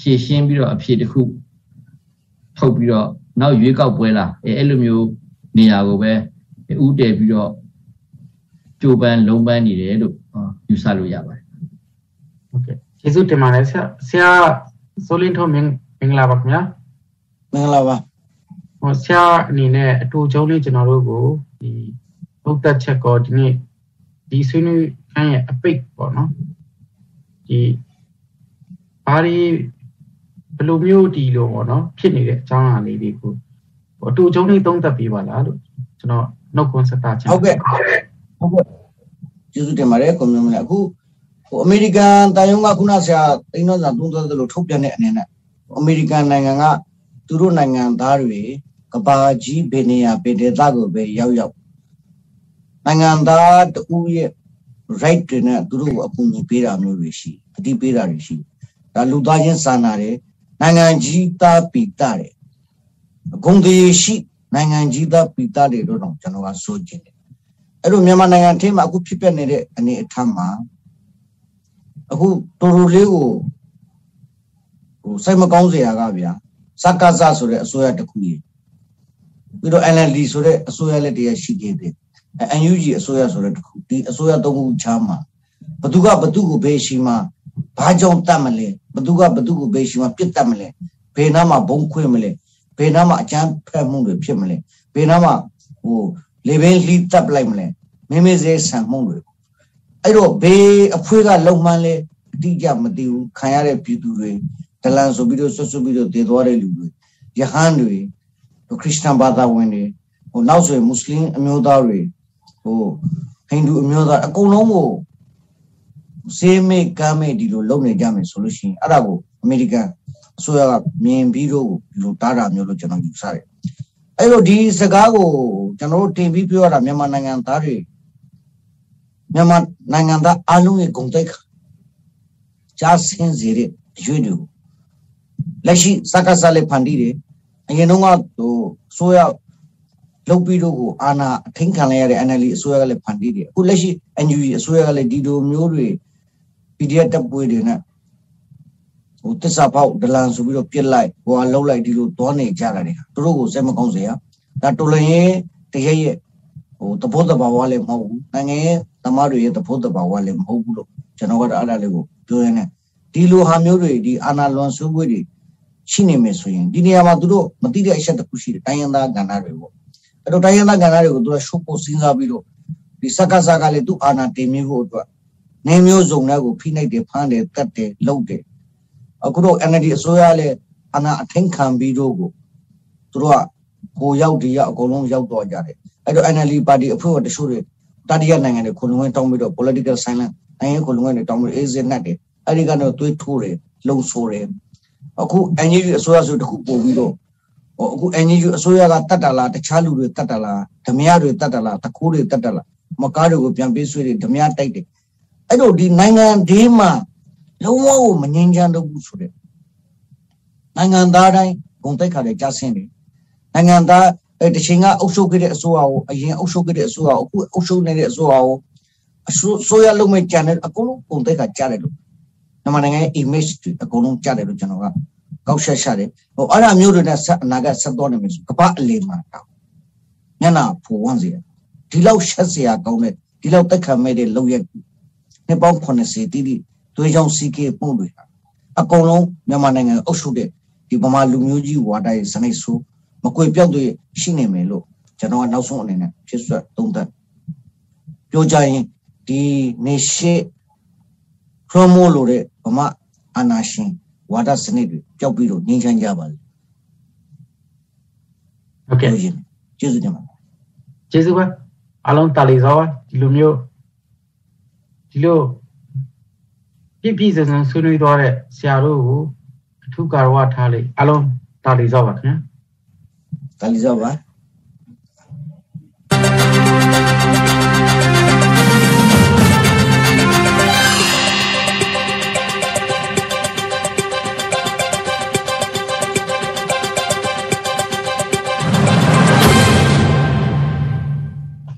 ဖြည့်ရှင်းပြီးတော့အဖြေတစ်ခုထုတ်ပြီးတော့နောက်ရွေးကောက်ပွဲလာအဲအဲ့လိုမျိုးနေရာကိုပဲဥတည်ပြီးတော့ကြိုးပမ်းလုံးပန်းနေတယ်လို့ယူဆလို့ရပါတယ်ဟုတ်ကဲ့ကျေးဇူးတင်ပါတယ်ဆရာဆရာဆိုလင်းထုံးမင်မင်္ဂလာပါခင်ဗျာမင်္ဂလာပါဟောဆရာအနေနဲ့အတူကျုံးလေးကျွန်တော်တို့ကိုဒီဘုဒ္ဓချက်ကောဒီနေ့ဒီဆွေးနွေးခန်းရဲ့အပိတ်ပေါ့နော်ဒီဘာတွေ ဘယ်လိုမျိုးဒီလိုပေါ့နော်ဖြစ်နေတဲ့အကြောင်းအရာလေးတွေကိုအတူကျုံးလေးသုံးသပ်ပေးပါလားလို့ကျွန်တော်နှုတ်ခွန်းဆက်တာချင်ဟုတ်ကဲ့ဟုတ်ကဲ့ကျေးဇူးတင်ပါတယ်ကွန်မြူနတီအခုဟိုအမေရိကန်တာယုံကခုနဆရာတိန်းတော်စာသုံးသပ်သလိုထုတ်ပြန်တဲ့အနေနဲ့အမေရိကန်နိုင်ငံကသူတို့နိုင်ငံသားတွေကဘာကြီးဘယ်နေရာဘယ်ဒေသကိုပဲရောက်ရောက်နိုင်ငံသားတူရဲ့ right တွေနဲ့သူတို့ကိုအကူအညီပေးတာမျိုးတွေရှိအတိပေးတာတွေရှိဒါလူသားချင်းစာနာတယ် နိုင်ငံကြီးသားပိတာတယ်အကုန်တည်းရှိနိုင်ငံကြီးသားပိတာတွေတော့ကျွန်တော်ကဆိုချင်တယ်အဲ့လိုမြန်မာနိုင်ငံထဲမှာအခုဖြစ်ပျက်နေတဲ့အနေအထားမှာအခုတော်တော်လေးကိုဟိုစိတ်မကောင်းစရာကဗျာစကားစဆိုတဲ့အစိုးရတစ်ခုကြီးပြီးတော့ NLD ဆိုတဲ့အစိုးရလက်တည်းရှိသေးတယ်အန်ယူဂျီအစိုးရဆိုတဲ့တခုဒီအစိုးရသုံးခုချားမှာဘသူကဘသူကိုဘေးရှိမှာ ဘာကြောင့်တတ်မလဲဘသူကဘသူကိုဘေးရှိမှာပြစ်တတ်မလဲဘယ်နားမှာဘုံခွင့်မလဲဘယ်နားမှာအကြမ်းဖက်မှုတွေဖြစ်မလဲဘယ်နားမှာဟိုလေဘင်းလှီးတပ်လိုက်မလဲမင်းမေးစေဆန်မှုတွေအဲ့တော့ဘေးအဖွေးကလုံမှန်းလဲအတိအကျမသိဘူးခံရတဲ့ပြည်သူတွေဒလန်ဆိုပြီးတော့ဆွဆွပြီးတော့တည်သွားတဲ့လူတွေယဟန်တွေခရစ်စတန်ဘာသာဝင်တွေဟိုနောက်ဆိုရင်မွတ်စလင်အမျိုးသားတွေဟိုဟိန္ဒူအမျိုးသားအကုန်လုံးကို စေးမေကမ်းမေဒီလိုလုပ်နေကြမယ်ဆိုလို့ရှိရင်အဲ့ဒါကိုအမေရိကန်အစိုးရကမြင်ပြီးတော့ဒီလိုတားတာမျိုးလို့ကျွန်တော်ယူဆတယ်အဲ့လိုဒီစကားကိုကျွန်တော်တို့တင်ပြီးပြောရတာမြန်မာနိုင်ငံသားတွေမြန်မာနိုင်ငံသားအလုံးရဲ့ဂုဏ်သိက္ခာကြားစင်းစေတဲ့အရွေးတွေကိုလက်ရှိစကားစားလေးဖန်တီးတယ်အရင်တော့ကဟိုဆိုရလုတ်ပြီးတော့ကိုအာနာအထင်းခံလိုက်ရတဲ့ NLD အစိုးရကလည်းဖန်တီးတယ်အခုလက်ရှိ NUG အစိုးရကလည်းဒီလိုမျိုးတွေ PDF တပ်ပွေးတွေနဲ့ဟိုတစ္ဆာပေါက်ဒလန်ဆိုပြီးတော့ပြစ်လိုက်ဟိုကလှုပ်လိုက်ဒီလိုသွားနေကြတာတွေသူတို့ကိုစိတ်မကောင်းစေရဒါတော်လည်းရင်တကယ်ရဲ့ဟိုတဘောတဘာဝလည်းမဟုတ်ဘူးနိုင်ငံရဲ့သမားတွေရဲ့တဘောတဘာဝလည်းမဟုတ်ဘူးလို့ကျွန်တော်ကတော့အဲ့ဒါလေးကိုပြောရင်းနဲ့ဒီလိုဟာမျိုးတွေဒီအာနာလွန်ဆူးပွေးတွေရှိနေမယ်ဆိုရင်ဒီနေရာမှာသူတို့မသိတဲ့အချက်တစ်ခုရှိတယ်တိုင်းရင်းသားကဏ္ဍတွေပေါ့အဲ့တော့တိုင်းရင်းသားကဏ္ဍတွေကိုသူကရှုပ်ဖို့စဉ်းစားပြီးတော့ဒီစက္ကစကလည်းသူ့အာဏာတင်မြှဖို့အတွက် နေမျိုးစုံတွေကိုဖိနှိပ်တယ်ဖမ်းတယ်တတ်တယ်လှုပ်တယ်အခုတော့ NLD အစိုးရလည်းအာဏာအထင်ခံပြီးတော့ကိုသူတို့ကကိုရောက်ဒီရောက်အကုန်လုံးရောက်တော့ကြတယ်အဲ့တော့ NLD ပါတီအဖွဲ့ဝင်တချို့တွေတတိယနိုင်ငံတွေခုလုံဝင်တောင်းပြီးတော့ political silence နိုင်ငံခုလုံဝင်တွေတောင်းပြီးအေးစက်နှက်တယ်အဲ့ဒီကတော့သွေးထိုးတယ်လုံဆိုတယ်အခု NGO အစိုးရဆိုတခုပို့ပြီးတော့ဟိုအခု NGO အစိုးရကတတ်တာလားတခြားလူတွေတတ်တာလားဓမြတွေတတ်တာလားတခိုးတွေတတ်တာလားမကားတွေကိုပြန်ပေးဆွေးတယ်ဓမြတိုက်တယ် အဲ့တော့ဒီနိုင်ငံဒီမှာလုံးဝကိုမငြင်းချမ်းတော့ဘူးဆိုတဲ့နိုင်ငံသားတိုင်းဂုံတိုက်ခါတွေကြားဆင်းတယ်နိုင်ငံသားအဲတချိန်ကအုပ်ချုပ်ခဲ့တဲ့အစိုးရကိုအရင်အုပ်ချုပ်ခဲ့တဲ့အစိုးရကိုအခုအုပ်ချုပ်နေတဲ့အစိုးရကိုအစိုးရလုံးမဲ့ကြံတယ်အကုန်လုံးဂုံတိုက်ခါကြားတယ်လို့မြန်မာနိုင်ငံရဲ့ image တွေအကုန်လုံးကြားတယ်လို့ကျွန်တော်ကကောက်ရှက်ရှာတယ်ဟိုအဲ့ဒါမျိုးတွေနဲ့ဆက်အနာဂတ်ဆက်သွားနိုင်မယ်ဆိုကပ္ပအလေမှာတောင်းမျက်နှာဖူဝန်းစီဒီလောက်ရှက်စရာကောင်းတဲ့ဒီလောက်တက်ခံမဲ့တဲ့လောက်ရက် နှစ်ပေါင်း80တိတိသွေးချောင်းစီးကေးပုံတွေအကုန်လုံးမြန်မာနိုင်ငံအုပ်ချုပ်တဲ့ဒီဗမာလူမျိုးကြီးဝါဒရဲ့စနစ်ဆိုးမကွေပြောက်တွေရှိနေမယ်လို့ကျွန်တော်ကနောက်ဆုံးအနေနဲ့ဖြစ်ဆွတ်သုံးသပ်ပြောကြရင်ဒီနေရှိခရမိုးလို့တဲ့ဗမာအာနာရှင်ဝါဒစနစ်တွေပျောက်ပြီးတော့ငြိမ်းချမ်းကြပါလေဟုတ်ကဲ့ကျေးဇူးတင်ပါတယ်ကျေးဇူးပါအားလုံးတာလီစောဒီလိုမျိုး ဒီလိုပြည့်ပြည့်စုံစုံဆွေးနွေးသွားတဲ့ဆရာတို့ကိုအထူးကာရဝထားလိုက်အားလုံးတာလီစောပါခင်ဗျာတာလီစောပါ